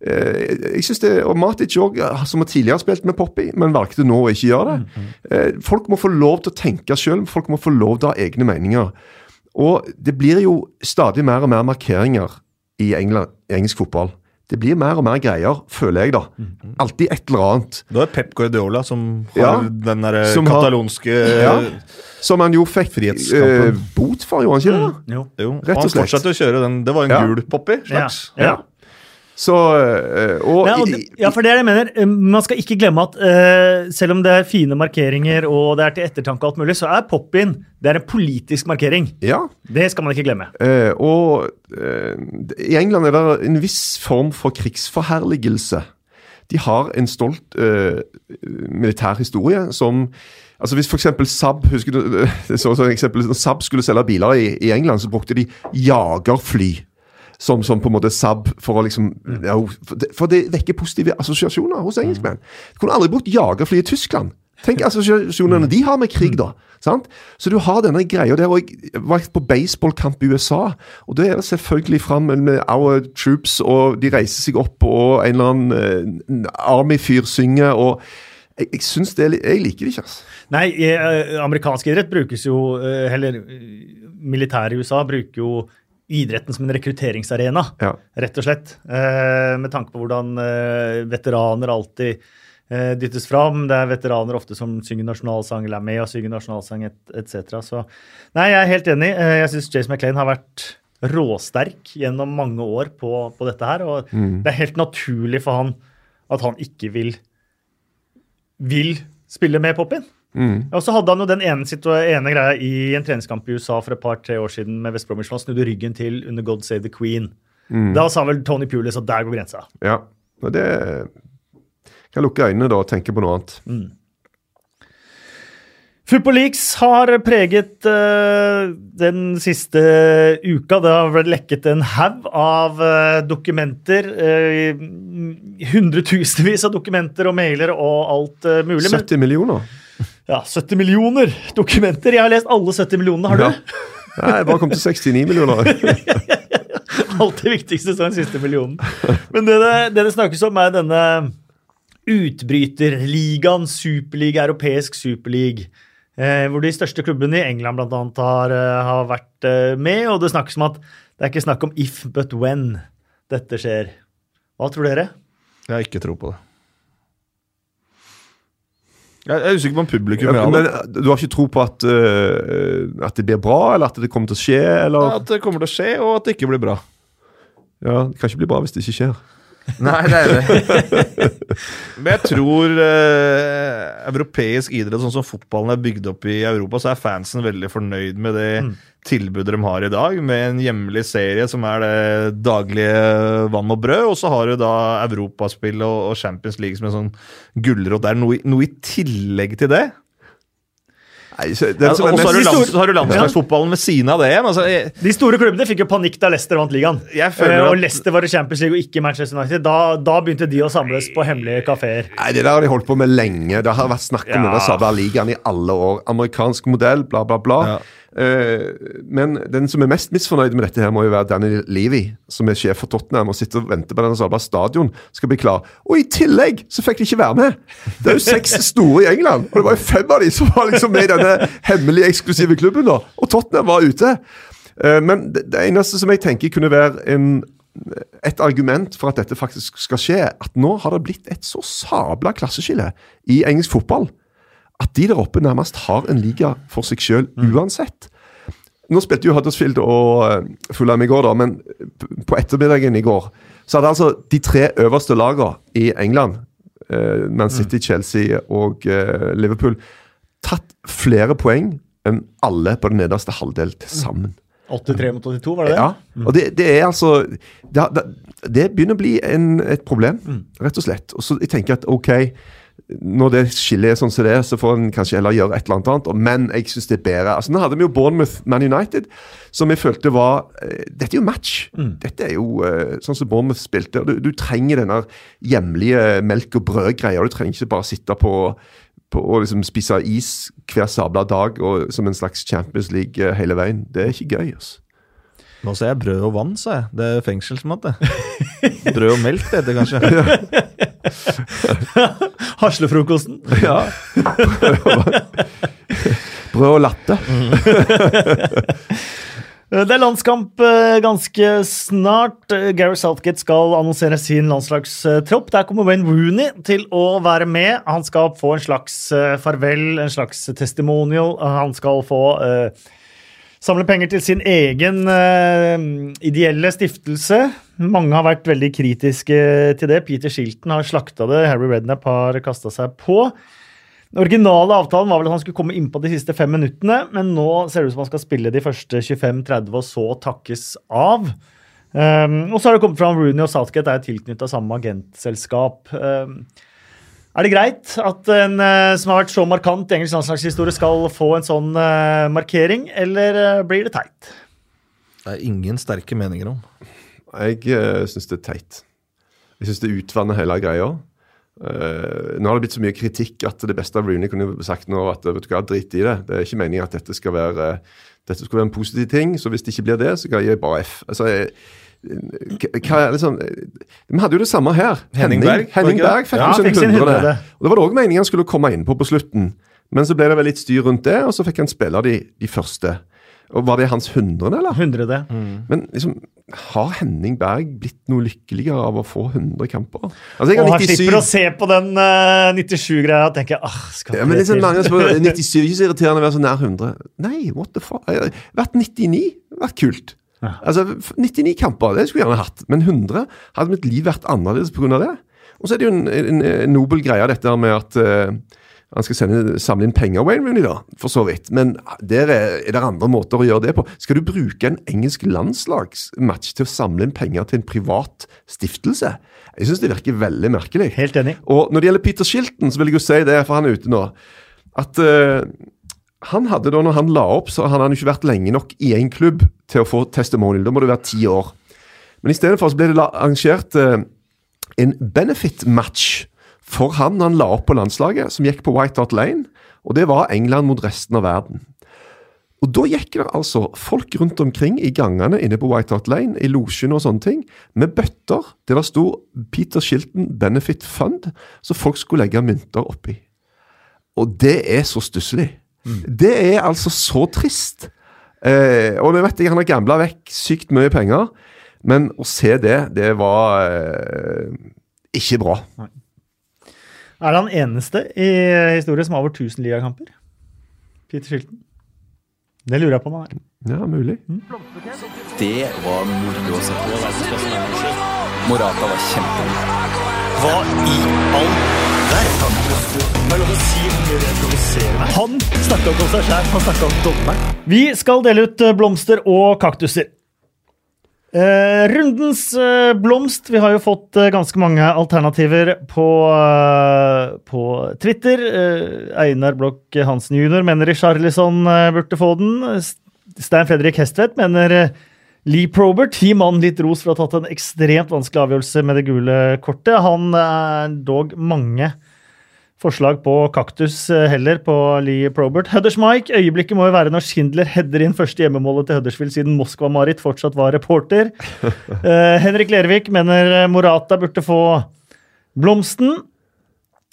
Speaker 3: eh, jeg synes det, og Matic òg, som har tidligere spilt med Poppy, men valgte nå å ikke gjøre det. Eh, folk må få lov til å tenke sjøl, folk må få lov til å ha egne meninger. Og det blir jo stadig mer og mer markeringer i, England, engelsk fotball. Det blir mer og mer greier, føler jeg, da. Alltid et eller annet.
Speaker 2: Du har Pep Guardiola, som har
Speaker 3: Ja,
Speaker 2: den der
Speaker 3: som har-
Speaker 2: katalonske
Speaker 3: Ja. Som han jo fikk
Speaker 2: uh,
Speaker 3: eh, bot for, gjorde han ikke det? da?
Speaker 1: Jo.
Speaker 2: Jo,
Speaker 3: Rett og
Speaker 2: han fortsatte å kjøre den. Det var en
Speaker 3: Ja.
Speaker 2: gul poppy, slags.
Speaker 1: Ja.
Speaker 3: Så eh, og,
Speaker 1: Ja, det- ja, for det er det jeg mener. Eh, Man skal ikke glemme at uh, selv om det er fine markeringer og det er til ettertanke og alt mulig, så er pop-in det er en politisk markering.
Speaker 3: ja,
Speaker 1: Det skal man ikke glemme.
Speaker 3: Uh, og uh, I England er det en viss form for krigsforherligelse. De har en stolt militær historie som altså Hvis f.eks. Saab husker du, <laughs> så, så eksempel, når Saab skulle selge biler i, i England, så brukte de jagerfly. Som, som på en måte Saab for å liksom ja, for, det, vekker positive assosiasjoner hos engelskmenn. Du kunne aldri brukt jagerfly i Tyskland. Tenk assosiasjonene de har med krig, da. Sant? Så du har denne greia der. og Jeg var på baseballkamp i USA, og da er det selvfølgelig fram med Our Troops, og de reiser seg opp, og en eller annen uh, Army-fyr synger, og jeg, jeg syns det Jeg liker det ikke, altså.
Speaker 1: Nei, eh, amerikansk idrett brukes jo eh, Eller eh, militæret i USA bruker jo idretten som en rekrutteringsarena,
Speaker 3: Ja.
Speaker 1: rett og slett. Eh, med tanke på hvordan eh, veteraner alltid eh, dyttes fram. Det er veteraner ofte som synger nasjonalsang eller er med og synger nasjonalsang et- etc. Så nei, jeg er helt enig. Eh, jeg syns Jace McLean har vært råsterk gjennom mange år på, på dette her. Og det er helt naturlig for han at han ikke vil vil spille med pop-in. Og så hadde han jo den ene, ene greia i en treningskamp i USA for et par-tre år siden med West Bromwich. Han snudde ryggen til under God Save the Queen. Da sa vel Tony Pulis at der går grensa.
Speaker 3: Ja. Og det kan lukke øynene da og tenke på noe annet.
Speaker 1: Football Leaks har preget uh, den siste uka. Det har vært lekket en haug av uh, dokumenter. Uh, hundretusenvis av dokumenter og mailer og alt mulig.
Speaker 3: 70 millioner.
Speaker 1: Ja, 70 millioner dokumenter. Jeg har lest alle 70 millionene. Har du?
Speaker 3: Ja. Nei, jeg bare kom til 69 millioner. <laughs>
Speaker 1: Alt det viktigste sånn den siste millionen. Men det det, det det snakkes om, er denne utbryterligaen, superliga, europeisk superleague. Eh, hvor de største klubbene i England annet har, eh, har vært eh, med. Og det snakkes om at det er ikke snakk om if, but when dette skjer. Hva tror dere?
Speaker 2: Jeg har ikke tro på det. Jeg er usikker på om publikum
Speaker 3: Ja, men du har ikke tro på at, uh, at det blir bra, eller at det kommer til å skje? Eller?
Speaker 2: At det kommer til å skje, og at det ikke blir bra.
Speaker 3: Ja, Det kan ikke bli bra hvis det ikke skjer. <laughs>
Speaker 2: Nei, det er det. <laughs> Men jeg tror uh, europeisk idrett, sånn som fotballen er bygd opp i Europa, så er fansen veldig fornøyd med det tilbudet de har i dag, med en hjemlig serie som er det daglige vann og brød, og så har du da Europaspill og, Champions League som en sånn gulrot. Det er noe, noe i tillegg til det.
Speaker 3: Nei, så,
Speaker 2: Ja, og så har du, lands, har du landslagsfotballen ved siden av det igjen. Altså, jeg,
Speaker 1: De store klubbene fikk jo panikk da Leicester vant ligaen.
Speaker 2: Jeg føler
Speaker 1: Eh, og
Speaker 2: at-
Speaker 1: Leicester var i Champions League og ikke Manchester United. Da, da begynte de å samles på hemmelige kafeer.
Speaker 3: nei, det der har de holdt på med lenge. Det har vært snakk om
Speaker 1: Ja.
Speaker 3: denne sabla ligaen i alle år. Amerikansk modell, bla, bla, bla.
Speaker 2: Ja.
Speaker 3: Eh, men den som er mest misfornøyd med dette, her må jo være Danny Levy, som er sjef for Tottenham og sitter og venter på denne sabla stadion skal bli klar. Og i tillegg så fikk de ikke være med! Det er jo seks <laughs> store i England, og det var jo fem av de som var liksom med i denne hemmelige, eksklusive klubben. da, Og Tottenham var ute. Eh, men det, det eneste som jeg tenker kunne være en et argument for at dette faktisk skal skje, at nå har det blitt et så sabla klasseskille i engelsk fotball at de der oppe nærmest har en liga for seg sjøl uansett. Nå spilte jo Huddersfield og eh, Fulham i går, da, men på ettermiddagen i går så hadde altså de tre øverste lagene i England, eh, Man City, Chelsea og eh, Liverpool, tatt flere poeng enn alle på den nederste halvdel til sammen.
Speaker 1: 83 mot 82, var det det?
Speaker 3: Ja, og det, det er altså det, det, det begynner å bli en, et problem, rett og slett. Og så jeg tenker at ok, når det skillet er sånn som det er, så får en kanskje heller gjøre et eller annet. Men jeg syns det er bedre. Altså, Nå hadde vi jo Bournemouth Man United, som jeg følte var eh, Dette er jo match. Dette er jo eh, sånn som Bournemouth spilte. Du, du trenger denne hjemlige melk og brød-greia. Du trenger ikke bare sitte på på og liksom spise is hver sabla dag og som en slags Champions League eh, hele veien. Det er ikke gøy. altså.
Speaker 2: Nå ser jeg brød og vann, sa jeg. Det er fengselsmat, det. Brød og melk, det heter kanskje. <laughs> <laughs>
Speaker 1: Haslefrokosten.
Speaker 3: Ja. Brød og latte. <laughs>
Speaker 1: Det er landskamp eh, ganske snart. Gary Southgate skal annonsere sin landslagstropp. Der kommer Wayne Rooney til å være med. Han skal få en slags eh, farvel, en slags testimonial. Han skal få eh, samle penger til sin egen eh, ideelle stiftelse. Mange har vært veldig kritiske til det. Peter Shilton har slakta det. Harry Rednap har kasta seg på. Den originale avtalen var vel at han skulle komme innpå de siste fem minuttene, men nå ser det ut som han skal spille de første 25-30 og så takkes av. Um, og så har det kommet fram Rooney og Southgate er tilknytta samme agentselskap. Um, er det greit at en uh, som har vært så markant i engelsk landslagshistorie, skal få en sånn uh, markering, eller uh, blir det teit?
Speaker 2: Det er ingen sterke meninger om.
Speaker 3: Jeg uh, syns det er teit. Jeg syns det utvanner hele greia. Uh, nå har det blitt så mye kritikk at det beste av Rooney kunne sagt nå at vet du hva, drit i det. Det er ikke meningen at dette skal være, uh, dette skal være en positiv ting, så hvis det ikke blir det, så ga jeg bare F. Altså, jeg, hva liksom Vi hadde jo det samme her.
Speaker 2: Henning Berg,
Speaker 3: Henning Berg fikk jo sin
Speaker 1: fikk sin
Speaker 3: 100.
Speaker 1: hundrede.
Speaker 3: Og Det var det òg meningen han skulle komme inn på på slutten. Men så ble det vel litt styr rundt det, og så fikk han spille de, de første. Og Var det hans hundrede, eller?
Speaker 1: Hundrede.
Speaker 3: Men liksom, har Henning Berg blitt noe lykkeligere av å få 100 kamper? Altså, jeg
Speaker 1: Og han slipper å se på den uh, 97-greia og tenke ah, skal
Speaker 3: ja, men
Speaker 1: det
Speaker 3: liksom
Speaker 1: til?
Speaker 3: mange spør <laughs> 97 er ikke så irriterende å være så nær 100. Nei, what the fuck? Har Vært 99, vært kult.
Speaker 1: Ja.
Speaker 3: Altså, 99 kamper, det skulle jeg gjerne hatt. Men 100 hadde mitt liv vært annerledes pga. det. Og så er det jo en, en, en nobel greie, dette med at uh, han skal sende, samle inn penger, Wayne Rooney, da, for så vidt. Men der er, er det andre måter å gjøre det på. Skal du bruke en engelsk landslagsmatch til å samle inn penger til en privat stiftelse? Jeg syns det virker veldig merkelig.
Speaker 1: Helt enig.
Speaker 3: Og når det gjelder Peter Shilton, så vil jeg jo si det, for han er ute nå, at eh, han hadde da, når han la opp, så hadde han jo ikke vært lenge nok i en klubb til å få testimonial. Da må det være ti år. Men i stedet for så ble det arrangert eh, en benefit match for han når han la opp på landslaget, som gikk på White Hart Lane. Og det var England mot resten av verden. Og da gikk det altså folk rundt omkring i gangene inne på White Hart Lane, i losjen og sånne ting, med bøtter der det sto Peter Shilton Benefit Fund, så folk skulle legge mynter oppi. Og det er så stusslig. Det er altså så trist. Eh, og nå vet jeg han har gambla vekk sykt mye penger, men å se det, det var eh, ikke bra.
Speaker 1: Er det han eneste i historien som har over 1000 ligakamper? Peter Shilton? Det lurer jeg på om han er.
Speaker 3: Ja, mulig.
Speaker 4: Det var moro å se på. Morata var kjempegod.
Speaker 1: Hva i all verden? Han snakka ikke om seg sjæl, han snakka om dommeren. Vi skal dele ut eh, blomster og kaktuser. Eh, rundens eh, blomst. Vi har jo fått eh, ganske mange alternativer på, eh, på Twitter. Eh, Einar Blokk Hansen jr. mener Richarlison eh, burde få den. Stein Fredrik Hestvedt mener eh, Lee Probert gir mannen litt ros for å ha tatt en ekstremt vanskelig avgjørelse med det gule kortet. Han er dog mange forslag på kaktus eh, heller på Lee Probert. Huddersmike, øyeblikket må jo være når Schindler header inn første hjemmemålet til Huddersfield siden Moskva-Marit fortsatt var reporter. Uh, <laughs> Henrik Lervik mener Morata burde få blomsten.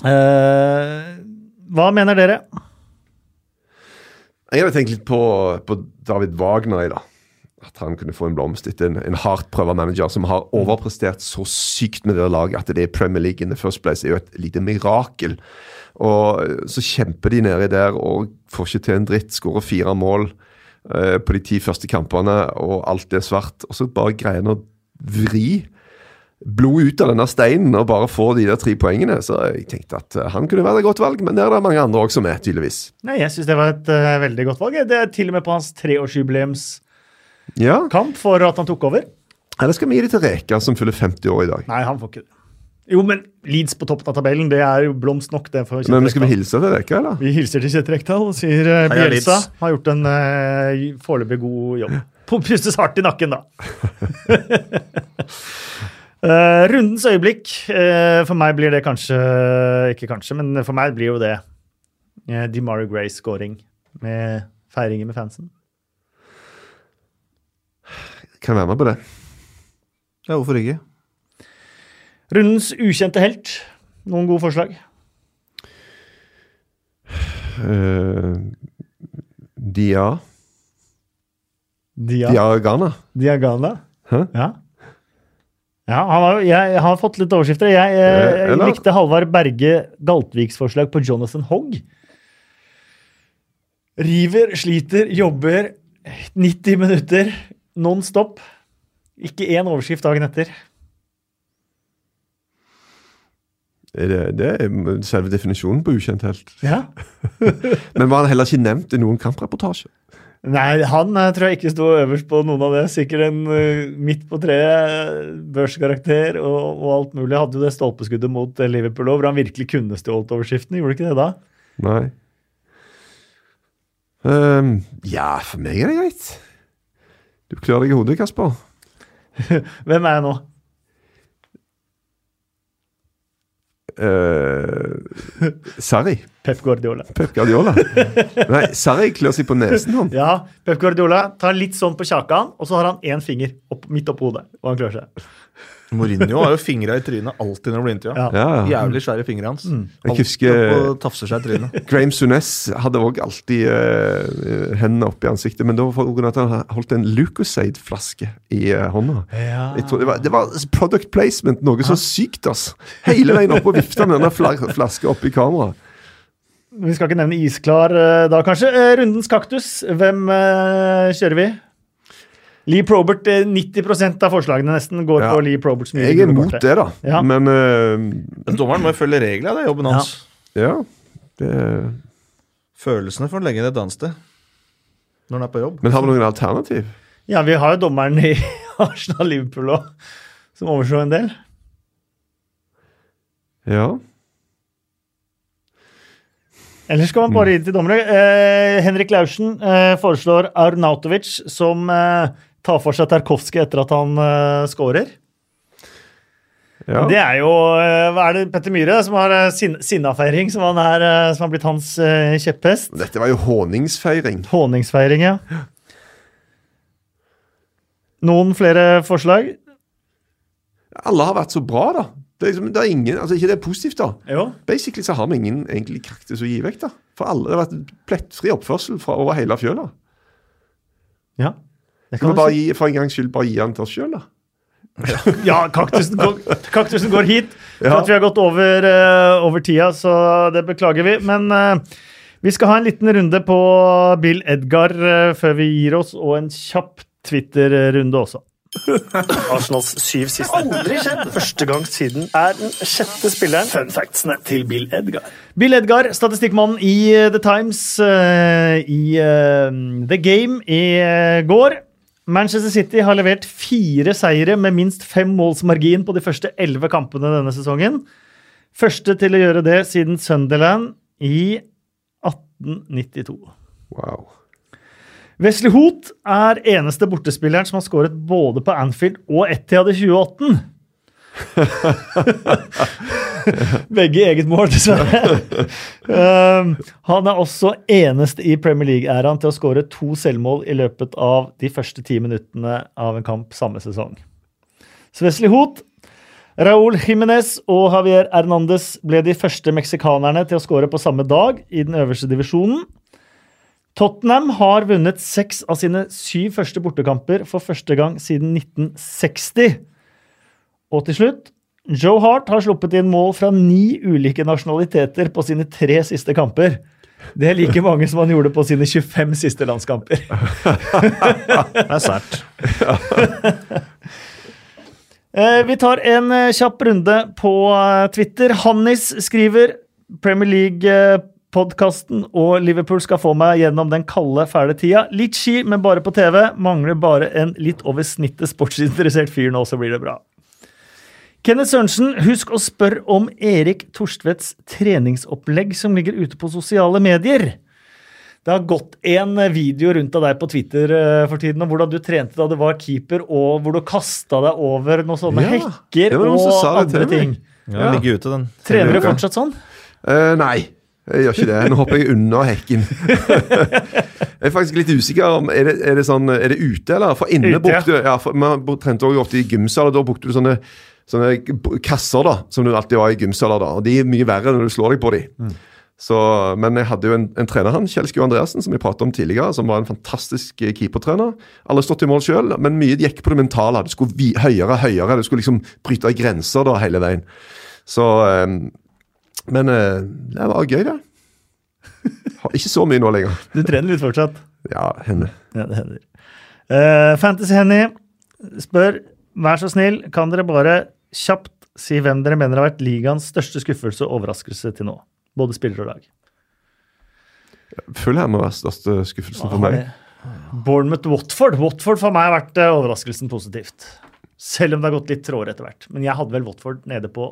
Speaker 1: Uh, hva mener dere?
Speaker 3: Jeg har tenkt litt på, på David Wagner i dag. At han kunne få en blomst etter en, en hardt prøva manager som har overprestert så sykt med det laget at det er Premier League in the first place. Er jo et lite mirakel. Og så kjemper de nedi der og får ikke til en dritt. Skårer fire mål eh, på de ti første kampene, og alt er svart. Og så bare greier han å vri blod ut av denne steinen og bare få de der tre poengene. Så jeg tenkte at eh, han kunne være et godt valg, men det er det mange andre òg som er, tydeligvis.
Speaker 1: Nei, Jeg syns det var et uh, veldig godt valg. Det er til og med på hans treårsjubileumskamp
Speaker 3: Ja,
Speaker 1: for at han tok over.
Speaker 3: Eller skal vi gi det til Reka, som fyller 50 år i dag?
Speaker 1: Nei, han får ikke det. Jo, men Leeds på toppen av tabellen, det er jo blomst nok, det. for
Speaker 3: Men skal vi hilse til Reka, eller?
Speaker 1: Vi hilser til Kjetil Rekdal og sier uh, Bjelsa har gjort en uh, foreløpig god jobb. <laughs> På- Pustes hardt i nakken, da. uh, <laughs> rundens øyeblikk. Uh, for meg blir det kanskje Ikke kanskje, men for meg blir jo det uh, DeMarie Gray-scoring med feiringer med fansen.
Speaker 3: Kan være med på det?
Speaker 2: Ja, hvorfor ikke?
Speaker 1: Rundens ukjente helt. Noen gode forslag?
Speaker 3: Uh, Dia
Speaker 1: Dia.
Speaker 3: Diagana.
Speaker 1: Diagana?
Speaker 3: Hæ?
Speaker 1: Ja. Ja, han har, jeg, har fått litt overskrifter. Jeg,
Speaker 3: jeg, jeg,
Speaker 1: likte Halvard Berge Galtviks forslag på Jonathan Hogg. River, sliter, jobber, 90 minutter non stop. Ikke én overskrift dagen etter.
Speaker 3: Er det, det er selve definisjonen på ukjent helt.
Speaker 1: Ja. <laughs>
Speaker 3: Men var han heller ikke nevnt i noen kampreportasje?
Speaker 1: Nei, han eh, tror jeg ikke sto øverst på noen av det. Sikkert en uh, midt på treet, eh, børskarakter og, og alt mulig. Hadde jo det stolpeskuddet mot Liverpool hvor han virkelig kunne stjålet overskriften. Gjorde ikke det da?
Speaker 3: Nei. Um, ja, for meg er det greit. Du klør deg i hodet, Kasper. <laughs>
Speaker 1: Hvem er jeg nå?
Speaker 3: Uh, Sarri.
Speaker 1: Pep Guardiola.
Speaker 3: Pep Guardiola. Nei, Sarri klør seg på nesen, han.
Speaker 1: Ja, Pep Guardiola tar litt sånn på kjakan, og så har han én finger opp, midt oppå hodet. Og han klør seg.
Speaker 2: Mourinho har jo fingra i trynet alltid når det blir intervjua.
Speaker 1: Ja.
Speaker 3: Ja.
Speaker 2: Jævlig svære fingre hans.
Speaker 3: Jeg husker-
Speaker 2: tafser seg i trynet. <laughs>
Speaker 3: Graham Sunes hadde òg alltid uh, hendene oppi ansiktet, men da var det at han holdt en Lucozade-flaske i uh, hånda.
Speaker 1: Ja.
Speaker 3: Jeg tror det, var, det var product placement, noe så sykt, ass. Hele veien opp og vifta med denne fla flaska oppi kameraet.
Speaker 1: Vi skal ikke nevne isklar eh, da, kanskje. Rundens kaktus. Hvem kjører vi? Lee Probert, eh, 90% av forslagene nesten går
Speaker 3: Ja.
Speaker 1: på Lee Proberts nye
Speaker 3: Jeg er mot det, da.
Speaker 1: Ja.
Speaker 3: Men
Speaker 2: uh, Dommeren må jo følge reglene, det er jobben hans.
Speaker 3: ja. Det,
Speaker 2: Følelsene får han legge inn et annet sted. Når han er på jobb.
Speaker 3: men har vi noen alternativ?
Speaker 1: Ja, vi har jo dommeren i <laughs> Arsenal-Liverpool òg, som overså en del.
Speaker 3: Ja.
Speaker 1: Eller skal man bare gi det til dommere? Eh, Henrik Laursen eh, foreslår Arnautovic som eh, tar for seg Tarkovskij etter at han uh, scorer.
Speaker 3: ja.
Speaker 1: Det er jo eh, Hva er det Petter Myhre som har eh, sin, sinnafeiring, som, han er, som har blitt hans uh, kjepphest?
Speaker 3: Dette var jo håningsfeiring.
Speaker 1: Håningsfeiring, ja. Noen flere forslag?
Speaker 3: Alle har vært så bra, da. Det er, liksom, det er ingen, altså Ikke det er positivt, da.
Speaker 1: Jo.
Speaker 3: Basically så har vi ingen egentlig kaktus å gi vekk, da. For alle. Det har vært plettfri oppførsel fra over hele fjøla.
Speaker 1: Ja.
Speaker 3: Kan vi bare gi, for en gangs skyld bare gi den til oss sjøl, da?
Speaker 1: Ja, kaktusen går, <laughs> kaktusen går hit. For
Speaker 3: Ja.
Speaker 1: at vi har gått over, uh, over tida, så det beklager vi. Men uh, vi skal ha en liten runde på Bill Edgar uh, før vi gir oss, og en kjapp Twitter-runde også. <laughs> Arsenals syv siste. Aldri skjedd! Første gang siden er den sjette spilleren. Fun factsene til Bill Edgar. Bill Edgar, statistikkmannen i The Times i The Game i går. Manchester City har levert fire seire med minst fem måls margin på de første elleve kampene denne sesongen. Første til å gjøre det siden Sunderland i 1892.
Speaker 3: Wow.
Speaker 1: Wesley Hoot er eneste bortespilleren som har skåret både på Anfield og Etihad i 2018. <laughs> Begge eget mål, dessverre. Um, han er også eneste i Premier League-æraen til å skåre to selvmål i løpet av de første ti minuttene av en kamp samme sesong. Svesli Hoot, Raúl Jiménez og Javier Hernández ble de første meksikanerne til å skåre på samme dag i den øverste divisjonen. Tottenham har vunnet seks av sine syv første bortekamper for første gang siden 1960. Og til slutt Joe Hart har sluppet inn mål fra ni ulike nasjonaliteter på sine tre siste kamper. Det er like mange som han gjorde på sine 25 siste landskamper. <laughs>
Speaker 2: Det er sært. <laughs>
Speaker 1: Eh, Vi tar en eh, kjapp runde på eh, Twitter. Hannis skriver Premier League-podkasten og Liverpool skal få meg gjennom den kalde, fæle tida. Litt ski, men bare på TV. Mangler bare en litt over snittet sportsinteressert fyr nå, så blir det bra. Kenneth Sørensen, husk å spørre om Erik Torstvedts treningsopplegg som ligger ute på sosiale medier. Det har gått en video rundt av deg på Twitter eh, for tiden om hvordan du trente da du var keeper, og hvor du kasta deg over noen sånne
Speaker 3: Ja,
Speaker 1: hekker
Speaker 3: det
Speaker 1: og
Speaker 3: det
Speaker 1: andre
Speaker 3: meg.
Speaker 1: ting.
Speaker 2: Ja, den ligger ute, den.
Speaker 1: Trener du fortsatt sånn?
Speaker 3: Uh, nei, jeg gjør ikke det. Nå hopper jeg unna hekken. <laughs> jeg er faktisk litt usikker om Er det, er det, sånn, er det ute, eller? For inne
Speaker 1: Ute,
Speaker 3: brukte ja, for, Man trente også ofte i og Da brukte du sånne, sånne kasser da, som du alltid var i gymsaler. da, og De er mye verre når du slår deg på dem. Så, men jeg hadde jo en, en trener, han, Kjell Skue Andreassen, som vi pratet om tidligere, som var en fantastisk eh, keepertrener. Alle stått i mål sjøl, men mye gikk på det mentale. Du skulle vi, høyere høyere. Du skulle liksom bryte grenser da hele veien. Så eh, Men eh, det var gøy, det. Har ikke så mye nå lenger. <laughs>
Speaker 1: Du trener litt fortsatt.
Speaker 3: Ja, henne.
Speaker 1: Ja, det hender. Uh, Fantasy-Henny spør Vær så snill, kan dere bare kjapt si hvem dere mener har vært ligaens største skuffelse og overraskelse til nå? Både spiller og lag.
Speaker 3: Føler jeg må være største skuffelsen for meg.
Speaker 1: Bournemouth-Watford. Watford for meg har vært eh, overraskelsen positivt. Selv om det har gått litt tråere etter hvert. Men jeg hadde vel Watford nede på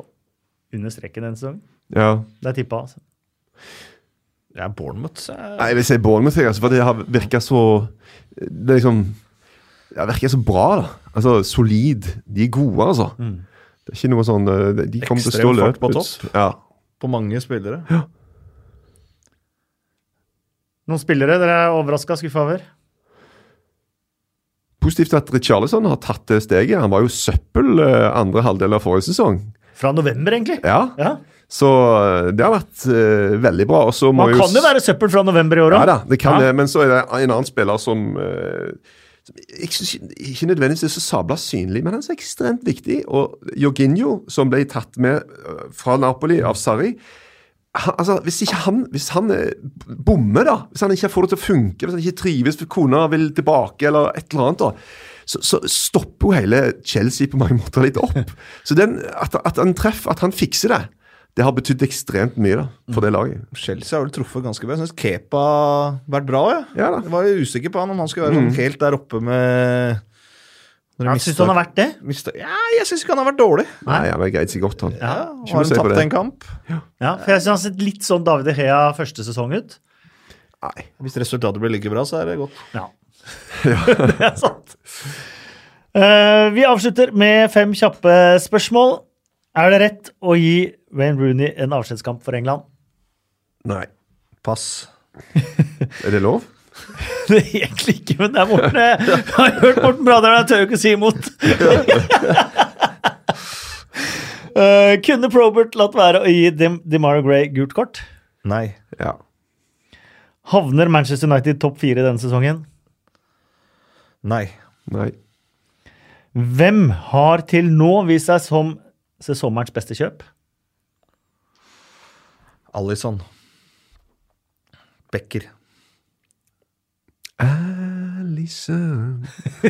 Speaker 1: under streken en sesongen.
Speaker 3: Ja.
Speaker 1: Det er tippa. Altså.
Speaker 2: Ja, Bournemouth så...
Speaker 3: Nei, jeg vil si Bournemouth, jeg, altså, for det har virka så Det er liksom virka så bra, da. Altså, solid. De er gode, altså. Det er ikke noe sånn eh, De kommer til å stå
Speaker 2: Ekstrem fart
Speaker 3: løp
Speaker 2: på topp.
Speaker 3: Ja.
Speaker 2: på mange spillere.
Speaker 1: Noen spillere dere er overraska, skuffa over?
Speaker 3: Positivt at Richarlison har tatt det steget. Han var jo søppel eh, andre halvdel av forrige sesong.
Speaker 1: Fra november, egentlig.
Speaker 3: Ja,
Speaker 1: Ja.
Speaker 3: Så eh, det har vært uh, veldig bra. Må
Speaker 1: Man kan jo
Speaker 3: s-
Speaker 1: være søppel fra november i år
Speaker 3: Ja
Speaker 1: òg.
Speaker 3: da, det kan
Speaker 1: Ja.
Speaker 3: det. Men så er det en annen spiller som uh, som jeg synes ikke- nødvendigvis er så sabla synlig, men han er så ekstremt viktig. Og Jorginho, som ble tatt med eh, fra Napoli av Sarri han, altså, hvis ikke han hvis han eh, bommer, da, hvis han ikke får det til å funke, hvis han ikke trives, hvis kona vil tilbake, eller et eller annet, da, så, så stopper jo hele Chelsea på mange måter litt opp. Så den, at, at han treffer, at han fikser det, det har betydd ekstremt mye da, for det laget.
Speaker 2: Chelsea har vel truffet ganske bra. Jeg syns Kepa har vært bra. Ja.
Speaker 3: Ja da.
Speaker 2: Jeg var jo usikker på han om han skulle være sånn helt der oppe med Når
Speaker 1: syns han har vært det.
Speaker 2: mistet- Ja, jeg syns ikke han har vært dårlig.
Speaker 3: Nei, han har greid seg godt, han.
Speaker 2: Ja, Har han tapt en kamp?
Speaker 1: Ja, for jeg syns han har sett litt sånn David Hea første sesong ut.
Speaker 3: Nei.
Speaker 2: Hvis resultatet blir like bra, så er det godt.
Speaker 1: Ja. <laughs> <laughs> det er sant. Uh, vi avslutter med fem kjappe spørsmål. Er det rett å gi Wayne Rooney en avskjedskamp for England?
Speaker 3: Nei.
Speaker 2: Pass.
Speaker 3: Er det lov? <laughs>
Speaker 1: Det er egentlig ikke, men det er Morten. Jeg har hørt Morten Bradøy, jeg tør jo ikke si imot. uh, <laughs> kunne Probert latt være å gi Dem DeMara Gray gult kort?
Speaker 2: Nei.
Speaker 3: Ja.
Speaker 1: Havner Manchester United topp fire denne sesongen?
Speaker 2: Nei.
Speaker 3: Nei.
Speaker 1: Hvem har til nå vist seg som sesongens beste kjøp?
Speaker 2: Alison. Becker.
Speaker 3: Alison <laughs>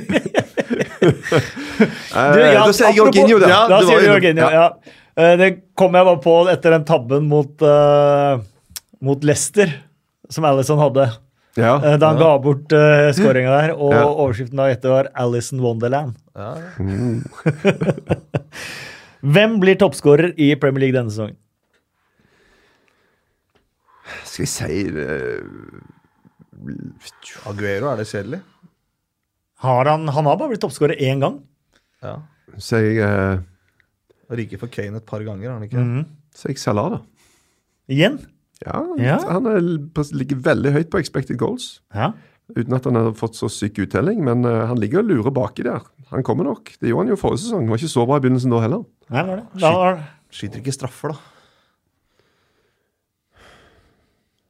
Speaker 1: Du,
Speaker 3: eh,
Speaker 1: ja,
Speaker 3: Da sier jeg Jorginho, da.
Speaker 1: Ja, da sier du Jorginho, ja. ja. Det kom jeg bare på etter den tabben mot, uh, mot Leicester, som Alison hadde.
Speaker 3: Ja.
Speaker 1: eh, da han ga bort uh, skåringa der, og
Speaker 3: Ja.
Speaker 1: overskriften da etter var Alison Wonderland.
Speaker 2: Ja. <laughs> <laughs>
Speaker 1: Hvem blir toppskårer i Premier League denne sesongen?
Speaker 3: Skal vi si eh,
Speaker 2: Aguero, er det kjedelig?
Speaker 1: Har han, han har bare blitt toppskårer én gang.
Speaker 2: Ja.
Speaker 3: Så jeg, eh,
Speaker 2: Rike for Kane et par ganger, har han ikke?
Speaker 1: Mm
Speaker 3: -hmm. Så jeg Salah, da.
Speaker 1: Igjen.
Speaker 3: Ja,
Speaker 1: Ja.
Speaker 3: Han er, ligger veldig høyt på expected goals.
Speaker 1: Ja.
Speaker 3: Uten at han har fått så syk uttelling, men eh, han ligger og lurer baki der. Han kommer nok. Det gjorde han jo forrige sesong. Han var ikke så bra i begynnelsen da heller.
Speaker 1: Nei, var det. Da var,
Speaker 2: Skyter ikke straffer, da.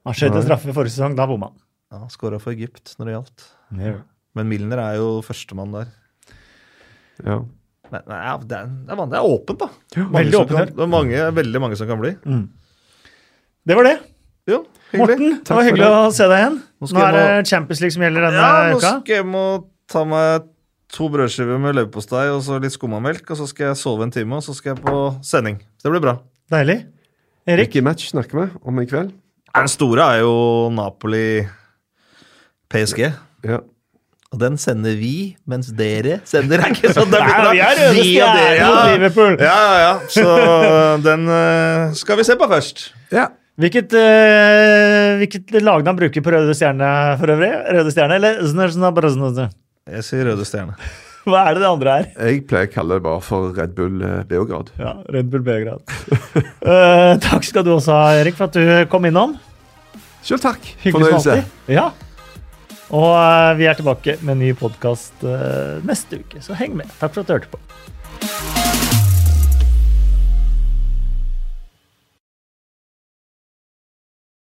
Speaker 1: han skjøt en straffe forrige sesong, da bomma han.
Speaker 2: Ja, Skåra for Egypt når det gjaldt.
Speaker 1: Ja.
Speaker 2: Men Milner er jo førstemann der.
Speaker 3: Ja.
Speaker 2: Nei, nei, det, er, det, er, det er åpent, da. Ja,
Speaker 1: Veldig åpent.
Speaker 2: Kan, det er mange, veldig mange som kan bli.
Speaker 1: Det var det.
Speaker 2: Jo, hyggelig.
Speaker 1: Morten, det var hyggelig å se deg igjen.
Speaker 2: Nå
Speaker 1: Nå er
Speaker 2: det
Speaker 1: det Champions League som gjelder denne
Speaker 2: Ja, nå
Speaker 1: uka.
Speaker 2: skal jeg må ta meg to brødskiver med leverpostei og så litt skummamelk, og så skal jeg sove en time, og så skal jeg på sending. Det blir bra.
Speaker 1: Deilig. Erik?
Speaker 3: Hvilken match snakker vi om i kveld?
Speaker 2: Den store er jo Napoli-PSG.
Speaker 3: Ja.
Speaker 2: Og den sender vi, mens dere sender er ikke sånn. Det
Speaker 1: Nei, vi er røde stjerner mot Liverpool.
Speaker 2: Ja, ja, ja. Så den eh, skal vi se på først.
Speaker 3: ja.
Speaker 1: Hvilket, uh, hvilket lagnavn bruker på Røde Stjerne for øvrig? Røde Stjerne, eller?
Speaker 2: Jeg sier Røde Stjerne. <laughs>
Speaker 1: Hva er det det andre er?
Speaker 3: Jeg pleier å kalle det bare for Red Bull eh, Beograd.
Speaker 1: Ja, Red Bull Beograd. uh, <laughs> takk skal du også ha, Erik, for at du kom innom.
Speaker 3: Sjøl takk.
Speaker 1: Hyggelig
Speaker 3: Fornøyelse.
Speaker 1: Ja. Og uh, vi er tilbake med en ny podkast neste uke, så heng med. Takk for at du hørte på.